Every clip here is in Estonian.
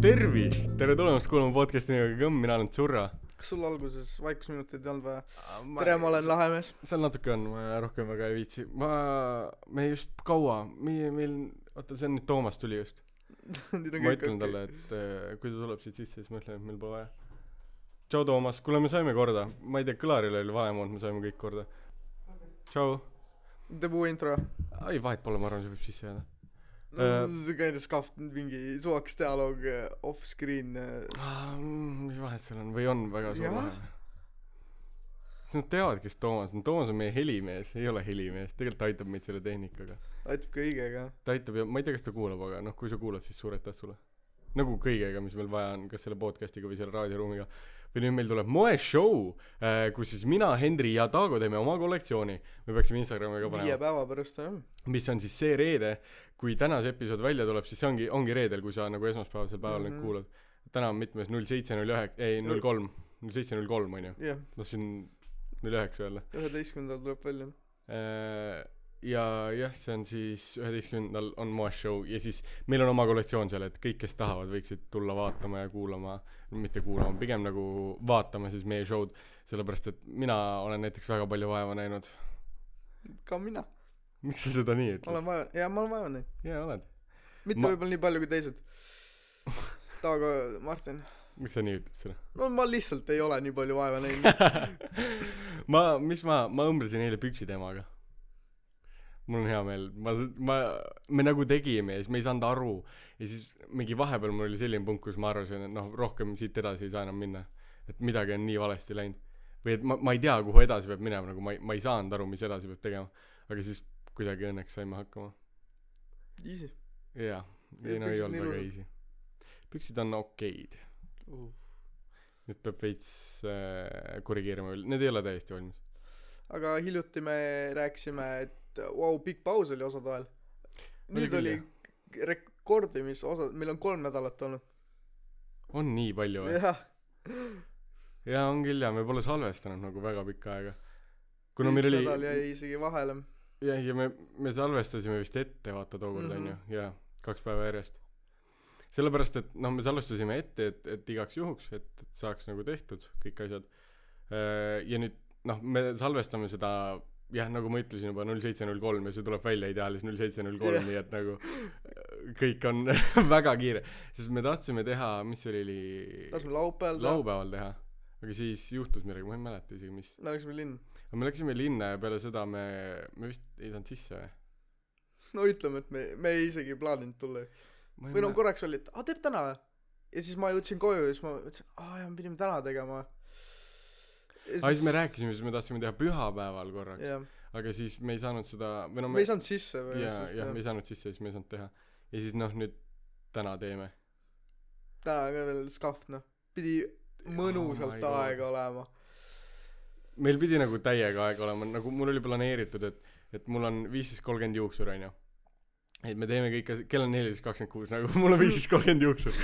tervist, tere tulemast kuulama podcast'i nimega Kõmm, mina olen Tsurra. kas sul alguses vaikusminuteid ei olnud vaja? tere, ma olen lahe mees. seal natuke on, ma rohkem väga ei viitsi, ma, me just kaua, meie, meil, oota, see on nüüd Toomas tuli just. ma ütlen talle, et äh, kui ta tuleb siit sisse, siis ma ütlen, et meil pole vaja. tšau, Toomas, kuule, me saime korda, ma ei tea, kõlaril oli valemood, me saime kõik korda. tšau. teeb uue intro. ei, vahet pole, ma arvan, see võib sisse jääda. No Äh, see kind of scuffed mingi suvaks dialoog eh, off-screen. Ah, mis vahet seal on või on väga suur vahe? Nad teavad, kes Toomas on, Toomas on meie helimees, ei ole helimees, tegelikult ta aitab meid selle tehnikaga. aitab kõigega. ta aitab ja ma ei tea, kas ta kuulab, aga noh, kui sa kuulad, siis suur aitäh sulle. nagu kõigega, mis meil vaja on, kas selle podcast'iga või selle raadioruumiga. Või nüüd meil tuleb moeshow, kus siis mina, Henri ja Taago teeme oma kollektsiooni. me peaksime Instagrami ka viie panema, päeva pärast jah. mis on siis see reede, kui tänase episood välja tuleb, siis see ongi, ongi reedel, kui sa nagu esmaspäevasel päeval nüüd Mhm. kuulad. täna on mitmes, null seitse, null üheksa, ei, null kolm, null seitse, null kolm on ju. jah, tahtsin null üheksa öelda. üheteistkümnendal tuleb välja. Ja jah, see on siis üheteistkümnendal on moeshow ja siis meil on oma kollektsioon seal, et kõik, kes tahavad, võiksid tulla vaatama ja kuulama, mitte kuulama, pigem nagu vaatama siis meie show'd, sellepärast et mina olen näiteks väga palju vaeva näinud. ka mina. miks sa seda nii ütled? olen vaeva, jaa, ma olen vaeva näinud. jaa, oled. mitte Ma- võib-olla nii palju kui teised. Taago, Martin. miks sa nii ütled seda? no ma lihtsalt ei ole nii palju vaeva näinud. ma, mis ma, ma õmblesin eile püksiteemaga. Mul on hea meel, ma, ma, me nagu tegime ja siis me ei saanud aru ja siis mingi vahepeal mul oli selline punkt, kus ma arvasin, et noh, rohkem siit edasi ei saa enam minna. et midagi on nii valesti läinud. või et ma, ma ei tea, kuhu edasi peab minema, nagu ma ei, ma ei saanud aru, mis edasi peab tegema. aga siis kuidagi õnneks saime hakkama. Easy jaa, Ja ei no ei olnud on väga easy. püksid on okeid. uh.. nüüd peab veits äh, korrigeerima veel, need ei ole täiesti valmis. aga hiljuti me rääkisime, et vau wow,, pikk paus oli osade vahel. Oli nüüd küll, oli rekordimisosad, meil on kolm nädalat olnud. on nii palju või? jah, jaa, on küll jaa, me pole salvestanud nagu väga pikka aega. kuna meil üks oli nädal jäi isegi vahele. jah, ja me, me salvestasime vist ette, vaata tookord Mhm. onju, jaa, kaks päeva järjest. sellepärast, et noh, me salvestasime ette, et, et igaks juhuks, et, et saaks nagu tehtud kõik asjad. ja nüüd noh, me salvestame seda jah, nagu ma ütlesin juba null seitse, null kolm ja see tuleb välja ideaalis null seitse, null kolm, nii et nagu äh, kõik on väga kiire, sest me tahtsime teha, mis see oli, laseme laupäeval teha. laupäeval teha, aga siis juhtus midagi, ma ei mäleta isegi, mis. me läksime linna. me läksime linna ja peale seda me, me vist ei saanud sisse või? no ütleme, et me, me ei isegi plaaninud tulla. või no korraks oli, et aa teeb täna või? ja siis ma jõudsin koju ja siis ma ütlesin, aa jaa, me pidime täna tegema. aa, siis me rääkisime, siis me tahtsime teha pühapäeval korraks, jah, aga siis me ei saanud seda, või no me ei saanud sisse või jaa, jah, me ei saanud sisse siis me ei saanud teha. ja siis noh, nüüd täna teeme. täna ka veel scuff noh, pidi mõnusalt God. aega olema. meil pidi nagu täiega aega olema, nagu mul oli planeeritud, et, et mul on viisteist kolmkümmend juuksur, onju. Et me teeme kõike, kell on neliteist kakskümmend kuus, nagu mul on viisteist kolmkümmend juuksur.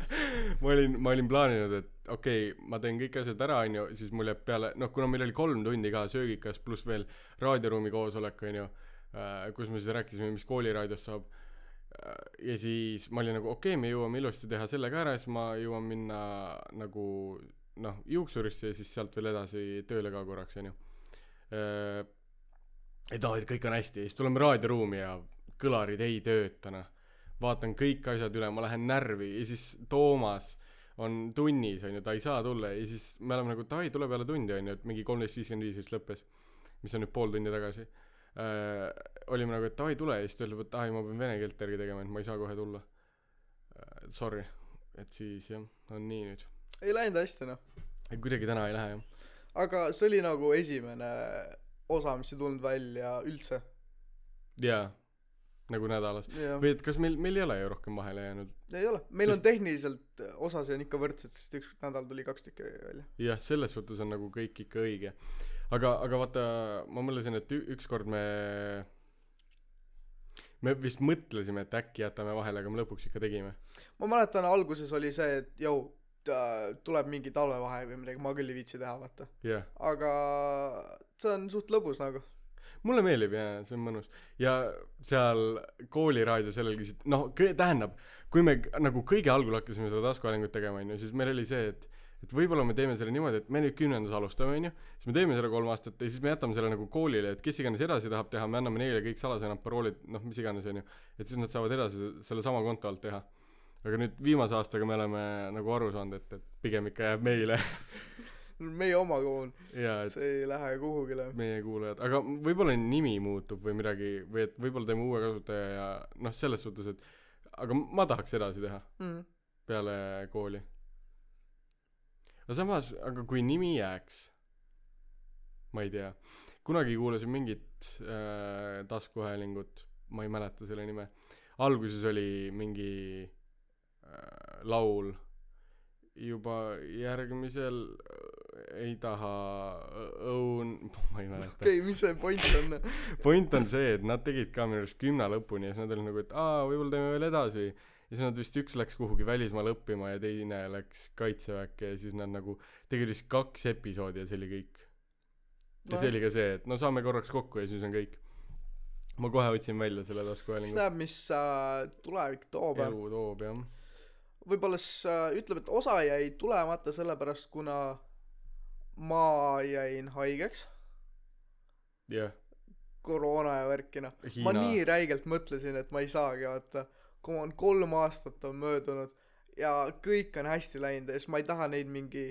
ma olin, ma olin plaaninud, et okei okay,, ma teen kõik asjad ära, onju, siis mul jääb peale, noh, kuna meil oli kolm tundi ka söögikas, pluss veel raadioruumi koosolek, onju, kus me siis rääkisime, mis kooliraadiost saab. ja siis ma olin nagu okei okay,, me jõuame ilusti teha selle ka ära siis ma jõuan minna nagu noh, juuksurisse ja siis sealt veel edasi tööle ka korraks, onju. et noh, et kõik on hästi ja siis tuleme raadioruumi ja kõlarid ei tööta, noh. vaatan kõik asjad üle, ma lähen närvi ja siis Toomas on tunnis, onju, ta ei saa tulla ja siis me oleme nagu davai, tule peale tundi, onju, et mingi kolmteist viiskümmend viis vist lõppes, mis on nüüd pool tundi tagasi äh,. olime nagu, et davai, tule ja siis ta ütleb, et ai, ma pean vene keelt järgi tegema, et ma ei saa kohe tulla äh,. Sorry, et siis jah, on nii nüüd. ei läinud hästi noh. kuidagi täna ei lähe jah. aga see oli nagu esimene osa, mis ei tulnud välja üldse. jaa, nagu nädalas. jah, või et kas meil, meil ei ole ju rohkem vahele jäänud ei ole, meil Sest- on tehniliselt osasi on ikka võrdsed, sest üks nädal tuli kaks tükki välja. jah, selles suhtes on nagu kõik ikka õige. aga, aga vaata, ma mõtlesin, et ükskord me, me vist mõtlesime, et äkki jätame vahele, aga me lõpuks ikka tegime. ma mäletan, alguses oli see, et jõu, tuleb mingi talvevahe või midagi, ma küll ei viitsi teha, vaata. jah, aga see on suht lõbus nagu. Mulle meeldib jaa, see on mõnus. ja seal kooliraadio sellel küsid, noh, tähendab, kui me nagu kõige algul hakkasime seda taskuhäälingut tegema onju siis meil oli see et et võib-olla me teeme selle niimoodi et me nüüd kümnendas alustame onju siis me teeme selle kolm aastat ja siis me jätame selle nagu koolile et kes iganes edasi tahab teha me anname neile kõik salasõnad paroolid noh mis iganes onju et siis nad saavad edasi selle sama konto alt teha aga nüüd viimase aastaga me oleme nagu aru saanud et et pigem ikka jääb meile meie oma koon see ei lähe kuhugile. meie kuulajad. Aga võib-olla nimi muutub või midagi või et võib-olla teeme uue kasutaja ja noh selles suhtes et aga ma tahaks edasi teha mm. peale kooli. Aga samas aga kui nimi jääks ma ei tea. Kunagi kuulasin mingit äh, taskuhäälingut ma ei mäleta selle nime. Alguses oli mingi äh, laul. Juba järgmisel ei taha õun ma ei mäleta. Okei okay, mis see point on? Point on see et nad tegid ka minu arust kümne lõpuni ja siis nad olid nagu et aa võib-olla teeme veel edasi. Ja siis nad vist üks läks kuhugi välismaale õppima ja teine läks kaitseväkke ja siis nad nagu tegid vist kaks episoodi ja see oli kõik. Ja see oli ka see et no saame korraks kokku ja siis on kõik. Ma kohe otsin välja selle taskuhäälingu. Näeb mis äh, tulevik toob elu toob jah. Võib-olla siis äh, ütleb et osa jäi tulemata sellepärast kuna ma jäin haigeks. Jah. Koroona ja värki noh ma nii räigelt mõtlesin et ma ei saagi vaata. Come on kolm aastat on möödunud ja kõik on hästi läinud ja siis ma ei taha neid mingi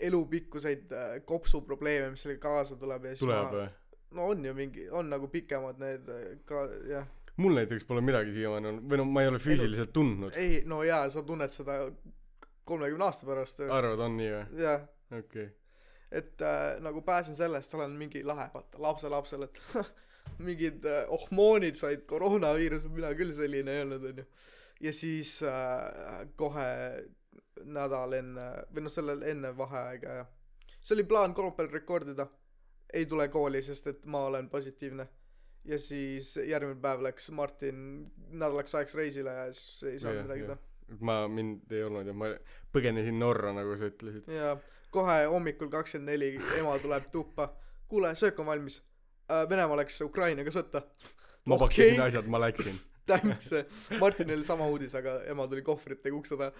elupikkuseid äh, kopsuprobleeme mis sellega kaasa tuleb ja siis tuleb või no on ju mingi on nagu pikemad need äh, ka jah. Mul näiteks pole midagi siiamaani olnud või no ma ei ole füüsiliselt tundnud. Ei no jaa sa tunned seda kolmekümne aasta pärast arvad on nii või? Jah. Okei. okay. Et äh, nagu pääsen sellest olen mingi lahe vaata lapselapsel et mingid äh, ohmoonid said koroonaviiruse mina küll selline ei olnud onju. Ja siis äh, kohe nädal enne või noh sellel enne vaheaega ja see oli plaan kolmapäeval rekordida. Ei tule kooli sest et ma olen positiivne. Ja siis järgmine päev läks Martin nädalaks ajaks reisile ja siis ei saanud midagi teha. Ma mind ei olnud ja ma põgenesin Norra nagu sa ütlesid. Ja kohe hommikul kakskümmend neli ema tuleb tuppa. Kuule söök on valmis. Äh, Venemaa läks Ukrainaga sõtta. Ma Okei. pakkisin asjad ma läksin. Thanks Martinil sama uudis aga ema tuli kohvritega ukse taha.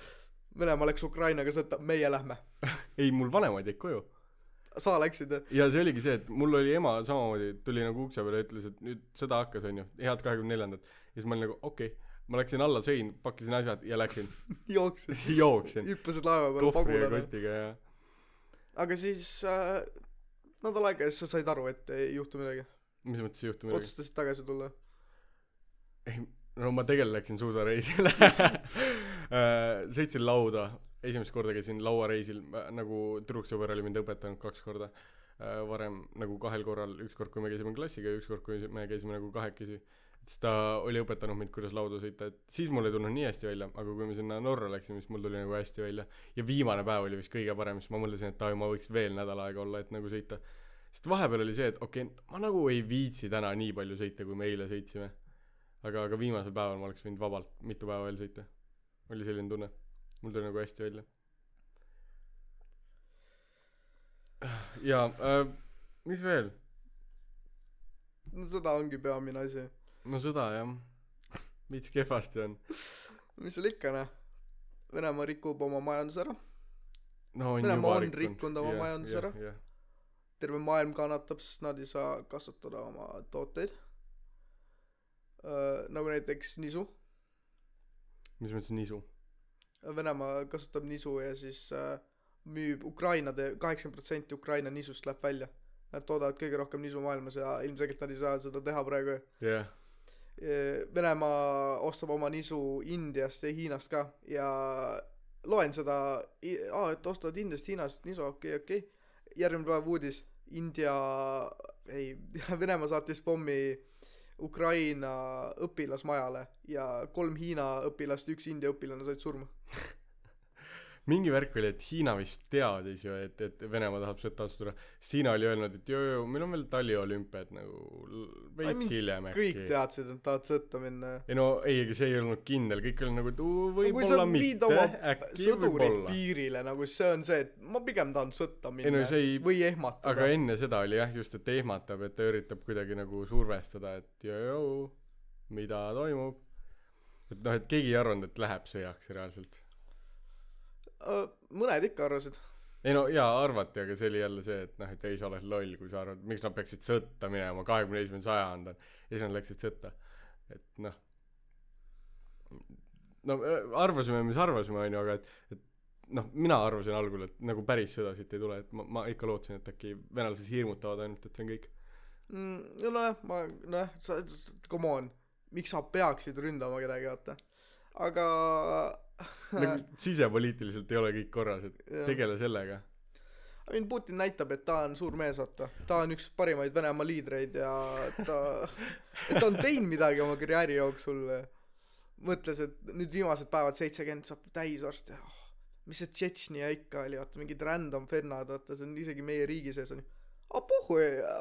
Venemaa läks Ukrainaga sõtta meie lähme. Ei mul vanemad jäid koju sa läksid ja see oligi see et mul oli ema samamoodi tuli nagu ukse peale ütles et nüüd sõda hakkas onju. Head kahekümne neljandat. Ja siis ma olin nagu okei. Okay. ma läksin alla sõin pakkisin asjad ja läksin. Jooksid jooksin. Hüppasid laeva peale kohvri ja kotiga ja aga siis äh, nädal aega ja siis sa said aru et ei juhtu midagi. Mis mõttes ei juhtu midagi? Otsustasid tagasi tulla. Ei no ma tegelikult läksin suusareisile. Äh, sõitsin lauda. Esimest korda käisin lauareisil. Ma- nagu tüdruksõber oli mind õpetanud kaks korda äh, varem nagu kahel korral. Üks kord kui me käisime klassiga ja üks kord kui me käisime nagu kahekesi siis ta oli õpetanud mind kuidas lauda sõita et siis mul ei tulnud nii hästi välja aga kui me sinna Norra läksime siis mul tuli nagu hästi välja. Ja viimane päev oli vist kõige parem siis ma mõtlesin et aa ma võiks veel nädal aega olla et nagu sõita. Sest vahepeal oli see et okei okay, ma nagu ei viitsi täna nii palju sõita kui me eile sõitsime. Aga aga viimasel päeval ma oleks võinud vabalt mitu päeva veel sõita. Oli selline tunne. Mul tuli nagu hästi välja. Jaa äh, mis veel? No seda ongi peamine asi no sõda jah. Veits kehvasti on? Mis seal ikka noh. Venemaa rikub oma majanduse ära. No on Venemaa on rikkunud. oma Jah, majanduse jah, ära. jah. terve maailm kannatab sest nad ei saa kasutada oma tooteid. Äh, nagu näiteks nisu. Mis mõttes nisu? Venemaa kasutab nisu ja siis äh, müüb Ukraina kaheksakümmend protsenti Ukraina nisust läheb välja. Nad toodavad kõige rohkem nisu maailmas ja ilmselgelt nad ei saa seda teha praegu. Jah Venemaa ostab oma nisu Indiast ja Hiinast ka ja loen seda aa et ostavad Indiast Hiinast nisu okei okay, okei okay. järgmine päev uudis India ei Venemaa saatis pommi Ukraina õpilasmajale ja kolm Hiina õpilast üks India õpilane said surma mingi värk oli et Hiina vist teadis ju et et Venemaa tahab sõtta astuda sest Hiina oli öelnud et joo-joo meil on veel taliolümpiad nagu veits hiljem kõik äkki. teadsid et tahavad sõtta minna ei no ei aga see ei olnud kindel. Kõik olid nagu et võib-olla mitte äkki võib-olla. piirile nagu see on see et ma pigem tahan sõtta ei minna no see ei või ehmatada. aga enne seda oli jah just et ehmatab et ta üritab kuidagi nagu survestada et joo-joo mida toimub. Et noh et keegi ei arvanud et läheb sõjaks reaalselt mõned ikka arvasid. Ei no jaa arvati aga see oli jälle see et noh et ei sa oled loll kui sa arvad miks nad peaksid sõtta minema kahekümne esimene sajand on ja siis nad läksid sõtta. Et noh. No äh, arvasime mis arvasime onju aga et et noh mina arvasin algul et nagu päris sõda siit ei tule et ma ma ikka lootsin et äkki venelased hirmutavad ainult et see on kõik. Mm, no nojah ma nojah sa come on. Miks sa peaksid ründama kedagi vaata. Aga nagu sisepoliitiliselt ei ole kõik korras et Jah. tegele sellega. I mean Putin näitab et ta on suur mees vaata. Ta on üks parimaid Venemaa liidreid ja ta et ta on teinud midagi oma karjääri jooksul. Mõtles et nüüd viimased päevad seitsekümmend saab täis varsti. Oh, mis see Tšetšnia ikka oli vaata mingid random vennad vaata see on isegi meie riigi sees on ju. Ah pohhu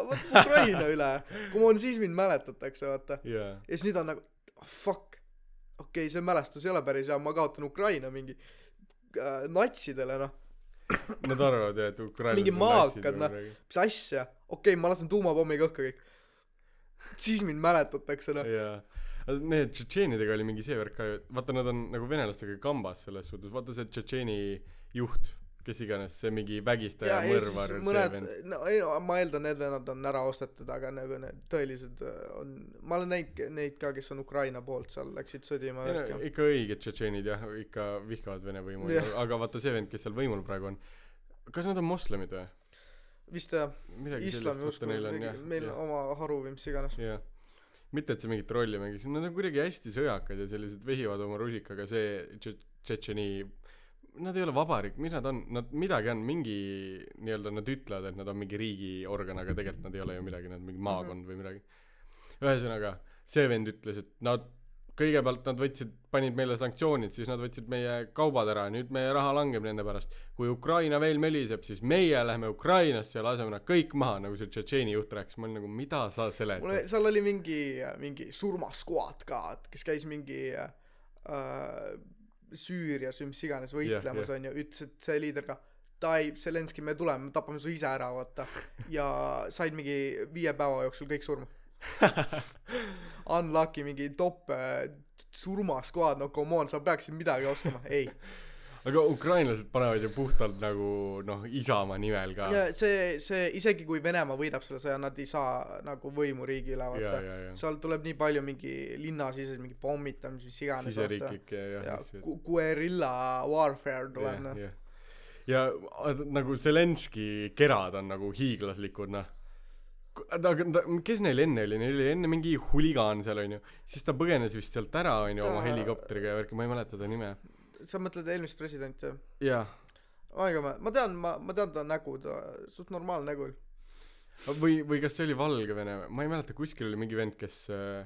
võtame Ukraina üle. Come on siis mind mäletatakse vaata. Jaa. Ja siis nüüd on nagu oh, fuck okei okay, see mälestus ei ole päris hea ma kaotan Ukraina mingi äh, natsidele noh. Nad arvavad jah, et ukrainlased Mingi maakad, noh. mis asja? Okei okay, ma lasen tuumapommiga õhku kõik. Siis mind mäletatakse noh. Jaa. Need tšetšeenidega oli mingi see värk ka ju vaata nad on nagu venelastega kambas selles suhtes. Vaata see tšetšeeni juht kes iganes see mingi vägistaja mõrvar see vend. no ei no ma eeldan need vennad on ära ostetud aga nagu need tõelised äh, on ma olen näinud neid ka kes on Ukraina poolt seal läksid sõdima no ikka õiged tšetšeenid jah ikka vihkavad vene võimu aga vaata see vend kes seal võimul praegu on kas nad on moslemid või? Vist jah. Islami usku on meil jah. oma haru või mis iganes. Mitte et see mingit rolli mängiks nad on kuidagi hästi sõjakad ja sellised vehivad oma rusikaga see Tše- Tšetšeni nad ei ole vabariik mis nad on? Nad midagi on mingi nii-öelda nad ütlevad et nad on mingi riigiorgan aga tegelikult nad ei ole ju midagi nad on mingi maakond või midagi. Ühesõnaga see vend ütles et nad kõigepealt nad võtsid panid meile sanktsioonid siis nad võtsid meie kaubad ära nüüd meie raha langeb nende pärast. Kui Ukraina veel möliseb siis meie lähme Ukrainasse ja laseme nad kõik maha nagu see Tšetšeeni juht rääkis. Ma olin nagu mida sa mul seletad seal oli mingi mingi surmaskvaad ka et kes käis mingi äh, Süürias või mis iganes võitlemas jah. onju ütles et see liider ka Dai Zelenski me tuleme me tapame su ise ära vaata. Ja said mingi viie päeva jooksul kõik surma. Unlucky mingi top äh, surmaskvaad no come on sa peaksid midagi oskama. Ei aga ukrainlased panevad ju puhtalt nagu noh isamaa nimel ka. Ja see see isegi kui Venemaa võidab selle sõja nad ei saa nagu võimu riigi üle ja vaata ja ja. Seal tuleb nii palju mingi linnasiseseid mingi pommitamisi mis iganes siseriiklikke ja ja gu- guerilla warfare tuleb noh. jah. Ja a- nagu Zelenski kerad on nagu hiiglaslikud noh. Aga ta kes neil enne oli? Neil oli enne mingi huligaan seal onju. Siis ta põgenes vist sealt ära onju oma Ta- helikopteriga ja värki ma ei mäleta ta nime sa mõtled eelmist presidenti jah? Jah ma ei ma ma tean ma ma tean ta nägu ta suht normaalne nägu oli. Või või kas see oli Valgevene ma ei mäleta kuskil oli mingi vend kes äh,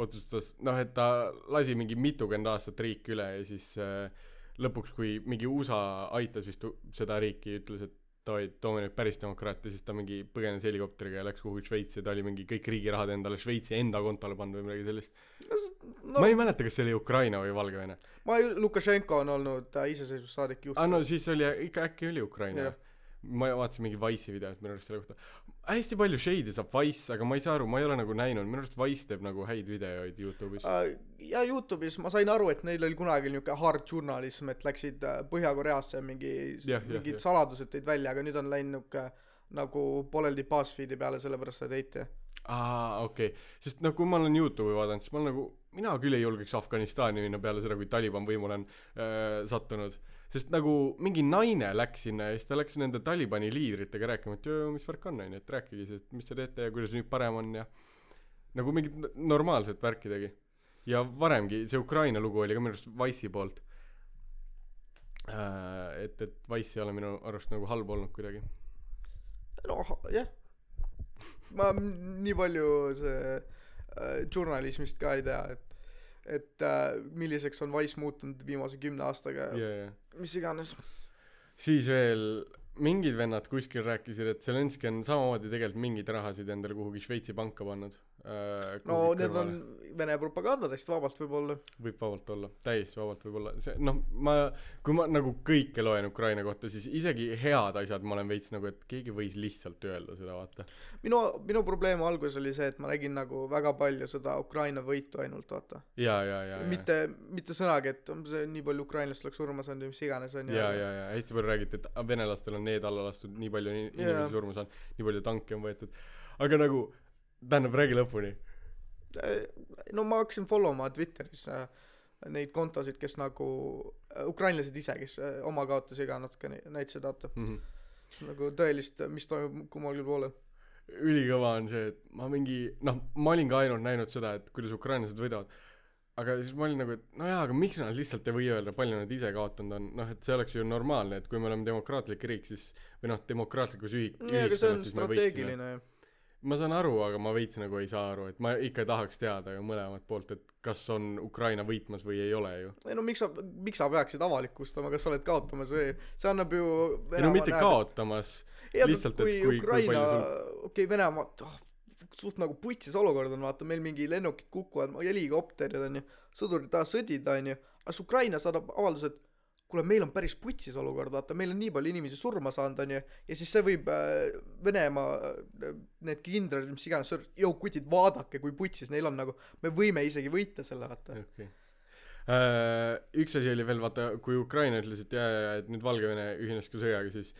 otsustas noh et ta lasi mingi mitukümmend aastat riiki üle ja siis äh, lõpuks kui mingi USA aitas vist seda riiki ütles et davai toome nüüd päris demokraatia siis ta mingi põgenes helikopteriga ja läks kuhugi Šveitsi ja ta oli mingi kõik riigi rahad endale Šveitsi enda kontole pannud või midagi sellist. No ma ei mäleta kas see oli Ukraina või Valgevene. Ma ei Lukašenko on olnud äh, iseseisvussaadik juht aa Ah, no siis oli ikka äkki oli Ukraina Jah. Ma vaatasin mingi Wise'i videot minu arust selle kohta. Hästi palju shade'i saab Wise aga ma ei saa aru ma ei ole nagu näinud. Minu arust Wise teeb nagu häid videoid Youtube'is. Äh, ja Youtube'is ma sain aru et neil oli kunagi niuke hard journalism et läksid äh, Põhja-Koreasse mingi Jah, jah, mingid jah. saladused tõid välja aga nüüd on läinud niuke nagu pooleldi BuzzFeedi peale sellepärast seda heiti aa okei. Okay. sest noh kui ma olen Youtube'i vaadanud siis ma olen nagu mina küll ei julgeks Afganistani minna peale seda kui Taliban võimule on äh, sattunud sest nagu mingi naine läks sinna ja siis ta läks nende Talibani liidritega rääkima et joo mis värk on onju et rääkige siis et mis te teete ja kuidas nüüd parem on ja nagu mingit normaalset värki tegi. Ja varemgi see Ukraina lugu oli ka minu arust Wise'i poolt. Äh, et et Wise ei ole minu arust nagu halb olnud kuidagi. Noh jah. Ma nii palju see äh, journalismist ka ei tea et et äh, milliseks on Wise muutunud viimase kümne aastaga ja ja mis iganes. Siis veel mingid vennad kuskil rääkisid et Zelenskõi on samamoodi tegelikult mingeid rahasid endale kuhugi Šveitsi panka pannud no kuhugi need on Vene propagandadest vabalt võib-olla. Võib vabalt olla täiesti vabalt võib olla. See noh ma kui ma nagu kõike loen Ukraina kohta siis isegi head asjad ma olen veits nagu et keegi võis lihtsalt öelda seda vaata. Minu minu probleem alguses oli see et ma nägin nagu väga palju seda Ukraina võitu ainult vaata. Ja ja ja mitte mitte sõnagi et on see nii palju ukrainlast oleks surma saanud või mis iganes onju ja ja ja. Hästi palju räägiti et venelastel on need alla lastud nii palju ni- inimesi surma saanud nii palju tanke on võetud. Aga nagu tähendab räägi lõpuni. Äh, no ma hakkasin follow ma Twitteris äh, neid kontosid kes nagu äh, ukrainlased ise kes äh, oma kaotusi ka natuke nä- näitasid vaata. Mm -hmm. nagu tõelist mis toimub kummalgi poolel. Ülikõva on see et ma mingi noh ma olin ka ainult näinud seda et kuidas ukrainlased võidavad. Aga siis ma olin nagu et no jaa aga miks nad lihtsalt ei või öelda palju nad ise kaotanud on? Noh et see oleks ju normaalne et kui me oleme demokraatlik riik siis või noh demokraatlikus ühi- jaa aga see on võitsime. strateegiline ju ma saan aru aga ma veits nagu ei saa aru et ma ikka tahaks teada ju mõlemat poolt et kas on Ukraina võitmas või ei ole ju. Ei no miks sa miks sa peaksid avalikustama kas sa oled kaotamas või see annab ju ei no mitte kaotamas ei aga lihtsalt, et kui kui- kui Ukraina okei Venemaa oh, suht nagu putsis olukord on vaata meil mingi lennukid kukuvad helikopterid onju sõdurid tahavad sõdida onju aga siis Ukraina saadab avalduse et kuule meil on päris putsis olukord vaata meil on nii palju inimesi surma saanud onju ja siis see võib äh, Venemaa äh, need kindralid mis iganes jõu kutid vaadake kui putsis neil on nagu me võime isegi võita selle vaata okay. uh, üks asi oli veel vaata kui Ukraina ütles et jaa jaa et nüüd Valgevene ühines ka sõjaga siis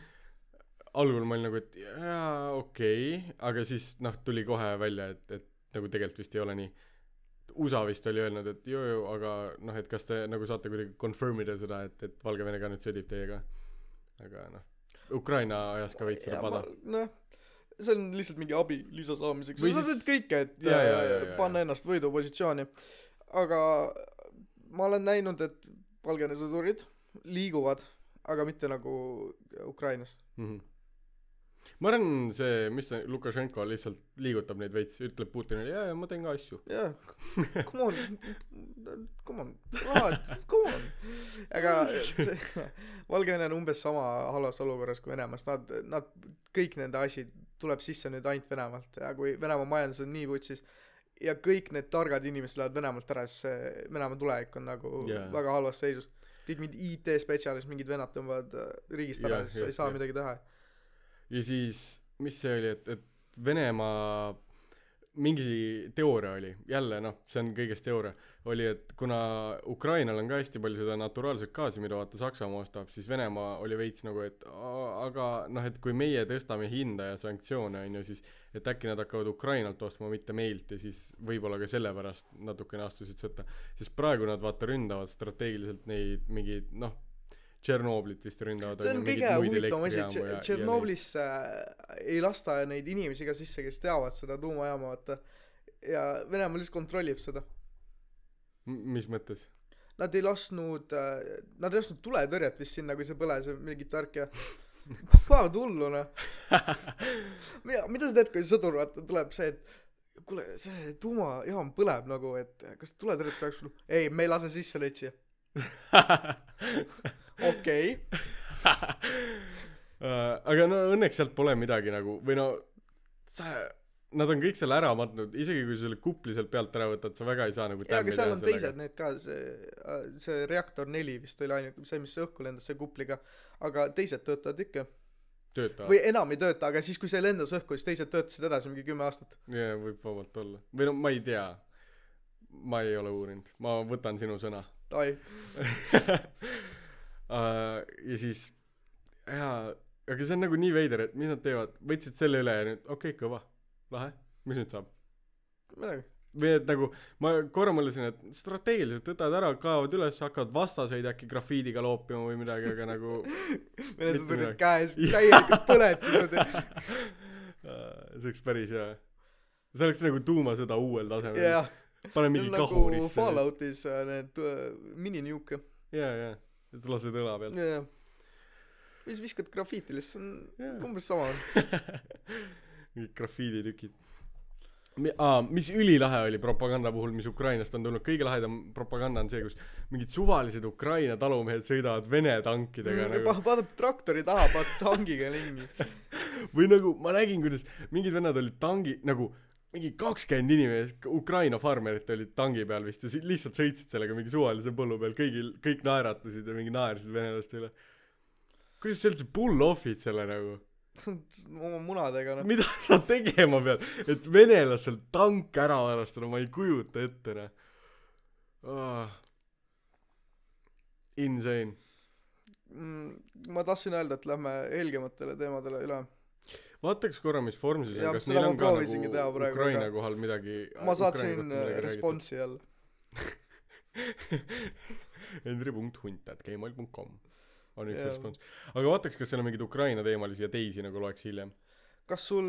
algul ma olin nagu et jaa okei okay. aga siis noh tuli kohe välja et et nagu tegelikult vist ei ole nii USA vist oli öelnud et joo aga noh et kas te nagu saate kuidagi confirm ida seda et et Valgevene ka nüüd sõdib teiega? Aga noh Ukraina ajas ka veits seda Ja pada. noh see on lihtsalt mingi abi lisa saamiseks sa teed kõike et jaa, äh, jaa, jaa, panna ennast võidupositsiooni. Aga ma olen näinud et Valgevene sõdurid liiguvad aga mitte nagu Ukrainas. Mm. -hmm. Ma arvan see mis see Lukašenko lihtsalt liigutab neid veits ütleb Putinile jaa jaa ma teen ka asju jah come on come on come on aga see Valgevene on umbes sama halvas olukorras kui Venemaa sest nad nad kõik nende asi tuleb sisse nüüd ainult Venemaalt ja kui Venemaa majandus on nii vutsis ja kõik need targad inimesed lähevad Venemaalt ära siis see Venemaa tulevik on nagu Jaa. yeah. väga halvas seisus kõik mingid IT-spetsialistid mingid vennad tõmbavad äh, riigist ära Jah, siis sa jah, ei saa jah. midagi teha ja siis mis see oli et et Venemaa mingi teooria oli jälle noh see on kõigest teooria oli et kuna Ukrainal on ka hästi palju seda naturaalset gaasi mida vaata Saksamaa ostab siis Venemaa oli veits nagu et "Aa, aga noh et kui meie tõstame hinda ja sanktsioone on ju siis et äkki nad hakkavad Ukrainalt ostma mitte meilt ja siis võib-olla ka sellepärast natukene astusid sõtta. Sest praegu nad vaata ründavad strateegiliselt neid mingeid noh Tšernobõlit vist ründavad see on kõige huvitavam asi neid- Tšernobõlisse ei lasta neid inimesi ka sisse kes teavad seda tuumajaama vaata. Ja Venemaa lihtsalt kontrollib seda. Mis mõttes? Nad ei lasknud äh, nad ei lasknud tuletõrjet vist sinna kui see põles mingit värki ja panevad hullu noh. Mida mida sa teed kui sõdur vaata tuleb see et kuule see tuumajaam põleb nagu et kas tuletõrjet peaks ei me ei lase sisse neid siia okei. Äh, aga no õnneks sealt pole midagi nagu või no sa nad on kõik selle ära matnud isegi kui selle kupli sealt pealt ära võtad sa väga ei saa nagu jaa aga seal on teised need ka see see reaktor neli vist oli ainuke see mis õhku lendas see kupliga. Aga teised töötavad ikka. Töötavad. Või enam ei tööta aga siis kui see lendas õhku siis teised töötasid edasi mingi kümme aastat. Jaa võib vabalt olla. Või no ma ei tea. Ma ei ole uurinud. Ma võtan sinu sõna. Uh, ja siis jaa aga see on nagu nii veider et mis nad teevad? Võtsid selle üle ja nüüd okei okay, kõva. Lahe. Mis nüüd saab? Midagi. Või et nagu ma korra mõtlesin et strateegiliselt võtavad ära kaevad üles hakkavad vastaseid äkki grafiidiga loopima või midagi aga nagu vene Mitte sõdurid midagi. käes täielikult põletinud ja äh, see oleks päris hea. See oleks nagu tuumasõda uuel tasemel. Jah. Pane mingi on nagu kahurisse Falloutis äh, need uh, mininuke. Jaa jaa et lased õla pealt. Või siis viskad grafiiti lihtsalt see on Jaa. umbes sama. Mingid grafiiditükid aa mis ülilahe oli propaganda puhul mis Ukrainast on tulnud. Kõige lahedam propaganda on see kus mingid suvalised Ukraina talumehed sõidavad Vene tankidega mm, nagu pa- paneb traktori taha paneb tangiga lingi või nagu ma nägin kuidas mingid vennad olid tangi nagu mingi kakskümmend inimest Ukraina farmerit olid tangi peal vist ja lihtsalt sõitsid sellega mingi suvalise põllu peal kõigil kõik naeratasid ja mingi naersid venelaste üle kuidas sa üldse pull off'id selle nagu? Oma munadega noh. Mida sa tegema pead? Et venelastel tank ära varastada ma ei kujuta ette noh. Oh. insane. Mm, ma tahtsin öelda et lähme helgematele teemadele üle vaataks korra mis vorm siis on. Kas neil on ka nagu teha praegu, Ukraina aga- kohal midagi ma saatsin äh, responsi jälle henri.hunt.gmail.com on üks respons. Aga vaataks kas seal on mingeid Ukraina teemalisi ja teisi nagu loeks hiljem. Kas sul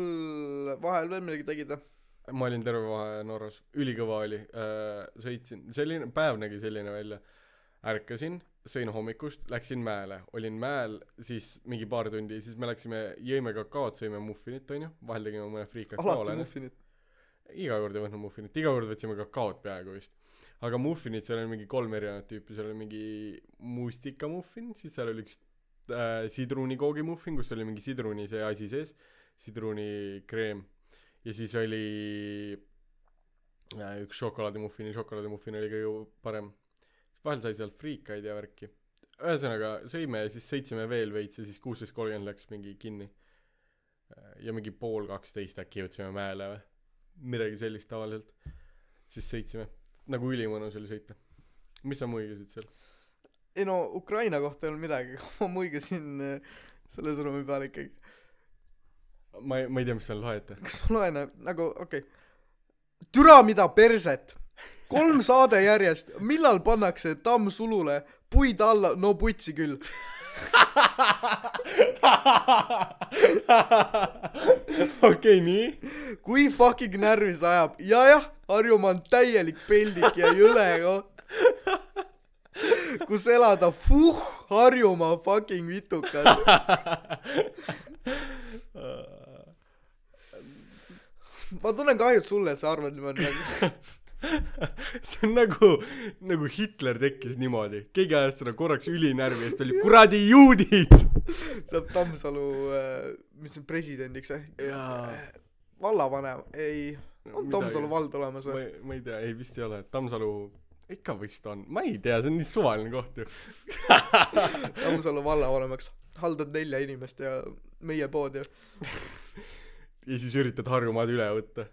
vahel veel midagi tegid või ma olin terve vahe Norras. Ülikõva oli. Äh, sõitsin. Selline päev nägi selline välja. Ärkasin sõin hommikust läksin mäele. Olin mäel siis mingi paar tundi siis me läksime jõime kakaod sõime muffinit onju. Vahel tegime mõne friik alati kakaole muffinit. Iga kord ei võtnud muffinit. Iga kord võtsime kakaod peaaegu vist. Aga muffinit seal oli mingi kolm erinevat tüüpi. Seal oli mingi mustikamuffin siis seal oli üks äh, sidrunikoogimuffin kus oli mingi sidruni see asi sees. Sidrunikreem ja siis oli äh, üks šokolaadimuffin ja šokolaadimuffin oli kõige parem vahel sai sealt friikaid ja värki. Ühesõnaga sõime ja siis sõitsime veel veits ja siis kuusteist kolmkümmend läks mingi kinni. Äh, ja mingi pool kaksteist äkki jõudsime mäele või? Midagi sellist tavaliselt. Siis sõitsime. Nagu ülimõnus oli sõita. Mis sa muigasid seal? Ei no Ukraina kohta ei olnud midagi ma muigasin äh, selle sõnumi peale ikkagi. Ma ei ma ei tea mis seal loete kas ma loen nagu okei. Okay. türa mida perset kolm saade järjest. Millal pannakse tamm sulule? Puid alla. No putsi küll. Okei nii. Kui fucking närvi see ajab. Ja jah Harjumaa on täielik peldik ja jõle koht kus elada. Fuh Harjumaa fucking vitukas. Ma tunnen kahju sulle et sa arvad niimoodi see on nagu nagu Hitler tekkis niimoodi. Keegi ajas seda korraks ülinärvi ja siis ta oli kuradi juudid! Saab Tammsalu äh, mis see presidendiks või jaa. Vallavanem. Ei on Tammsalu vald olemas ma või ei ma ei tea ei vist ei ole. Tammsalu ikka vist on. Ma ei tea see on nii suvaline koht ju. Tammsalu vallavanemaks haldad nelja inimest ja meie pood ju. Ja siis üritad Harjumaad üle võtta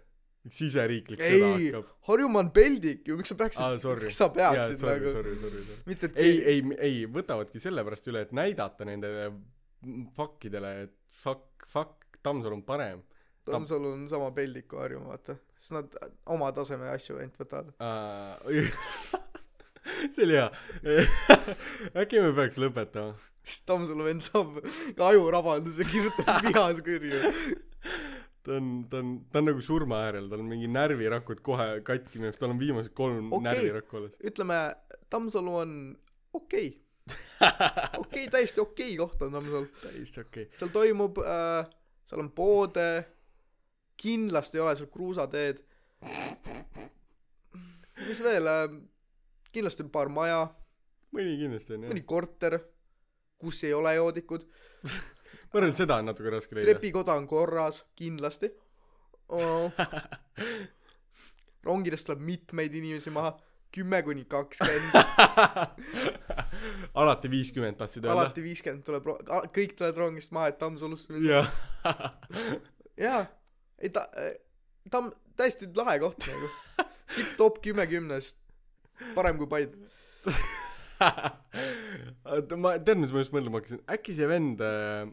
siseriiklik sõda hakkab. Harjumaa on peldik ju miks sa peaksid sorry. miks sa peaksid sorry nagu sorry sorry mitte et ei ei ei võtavadki sellepärast üle et näidata nendele fuckidele et fuck fuck Tammsalu on parem. Tammsalu on sama peldik kui Harjumaa vaata. Sest nad oma taseme asju ainult võtavad. Uh, see oli hea. Äkki me peaks lõpetama? Siis Tammsalu vend saab ajurabanduse kirjutab vihas kirju ta on ta on ta on nagu surma äärel tal on mingi närvirakud kohe katki arust tal on viimased kolm Okei. närvirakku alles. Ütleme Tammsalu on okei. Okei täiesti okei koht on Tammsalu täiesti okei. Okay. seal toimub äh, seal on poode kindlasti ei ole seal kruusateed. Mis veel äh, kindlasti on paar maja. Mõni kindlasti on jah. Mõni korter kus ei ole joodikud ma arvan et seda on natuke raske leida. Trepikoda on korras kindlasti. Oh. rongidest tuleb mitmeid inimesi maha. Kümme kuni kakskümmend. Alati viiskümmend tahtsid öelda? Alati viiskümmend tuleb kõik tulevad rongist maha et Tammsalusse minna jah. Jaa. Ei ta Tamm täiesti lahe koht nagu. Tipp-topp kümme kümnest. Parem kui Paide. Ma tead mis ma just mõtlema hakkasin? Äkki see vend äh,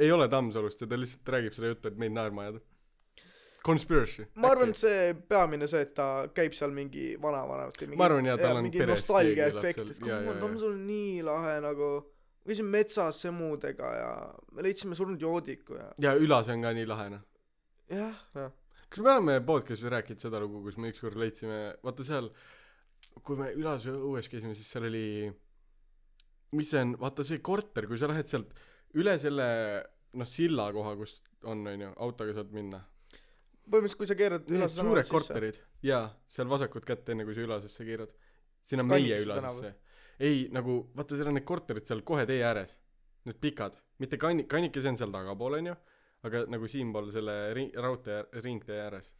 ei ole Tammsalust ja ta lihtsalt räägib seda juttu et meid naerma ajada. Conspiracy. Ma arvan et see peamine see et ta käib seal mingi vanavanemate mingi Ma arvan, jaa, tal on mingi perest nostalgia efekt et jaa. Tammsalu on nii lahe nagu käisime metsas semudega ja me leidsime surnud joodiku ja ja Ülas on ka nii lahe noh. Jah. Noh kas me oleme podcast'is rääkinud seda lugu kus me ükskord leidsime vaata seal kui me Ülas õues käisime siis seal oli mis see on vaata see korter kui sa lähed sealt üle selle noh silla koha kus on onju autoga saad minna. Põhimõtteliselt kui sa keerad need suured korterid. Jaa seal vasakut kätt enne kui sa Ülasesse keerad. Sinna meie Ülasesse. ei nagu vaata seal on need korterid seal kohe tee ääres. Need pikad. Mitte kanni- kannikese on seal tagapool onju aga nagu siinpool selle ri- raudtee ringtee ääres.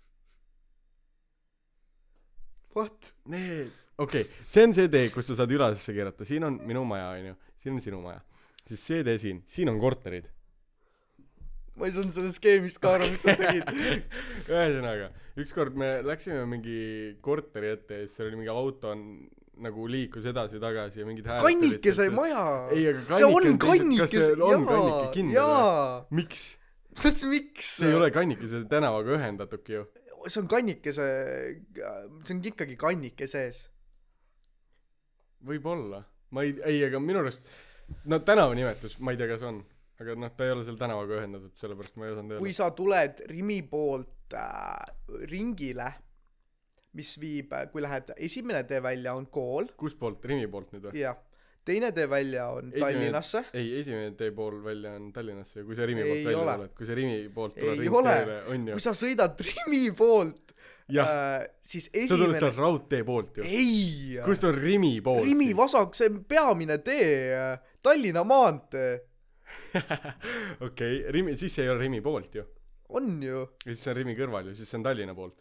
What? Need, okei okay,, see on see tee, kus sa saad Ülasesse keerata, siin on minu maja, onju, siin on sinu maja. Siis see tee siin, siin on korterid. ma ei saanud sellest skeemist ka aru mis sa tegid ühesõnaga, ükskord me läksime mingi korteri ette ja siis seal oli mingi auto on nagu liikus edasi-tagasi ja mingid hääled kannikese maja ei, aga see on kannike see on kannike jaa miks? ma mõtlesin miks see ei ole kannikese tänavaga ühendatudki ju. see on kannikese see on ikkagi kannike sees võib-olla. ma ei, ei, aga minu arust, no tänava nimetus, ma ei tea, kas on, aga noh, ta ei ole seal tänavaga ühendatud, sellepärast ma ei osanud kui öelda. sa tuled Rimi poolt äh, ringile mis viib kui lähed esimene tee välja on kool kustpoolt, Rimi poolt nüüd või? jah teine tee välja on Esimene- Tallinnasse ei, esimene tee pool välja on Tallinnasse ja kui sa Rimi Ei poolt välja ole. tuled, kui sa Rimi poolt Ei tuled ringteele, on ju kui. sa sõidad Rimi poolt äh, siis sa tuled esimene sealt raudtee poolt ju. ei kus on Rimi poolt Rimi vasak see on peamine tee Tallinna maantee okei, Rimi, siis see ei ole Rimi poolt ju. on ju ja siis see on Rimi kõrval ju, siis see on Tallinna poolt.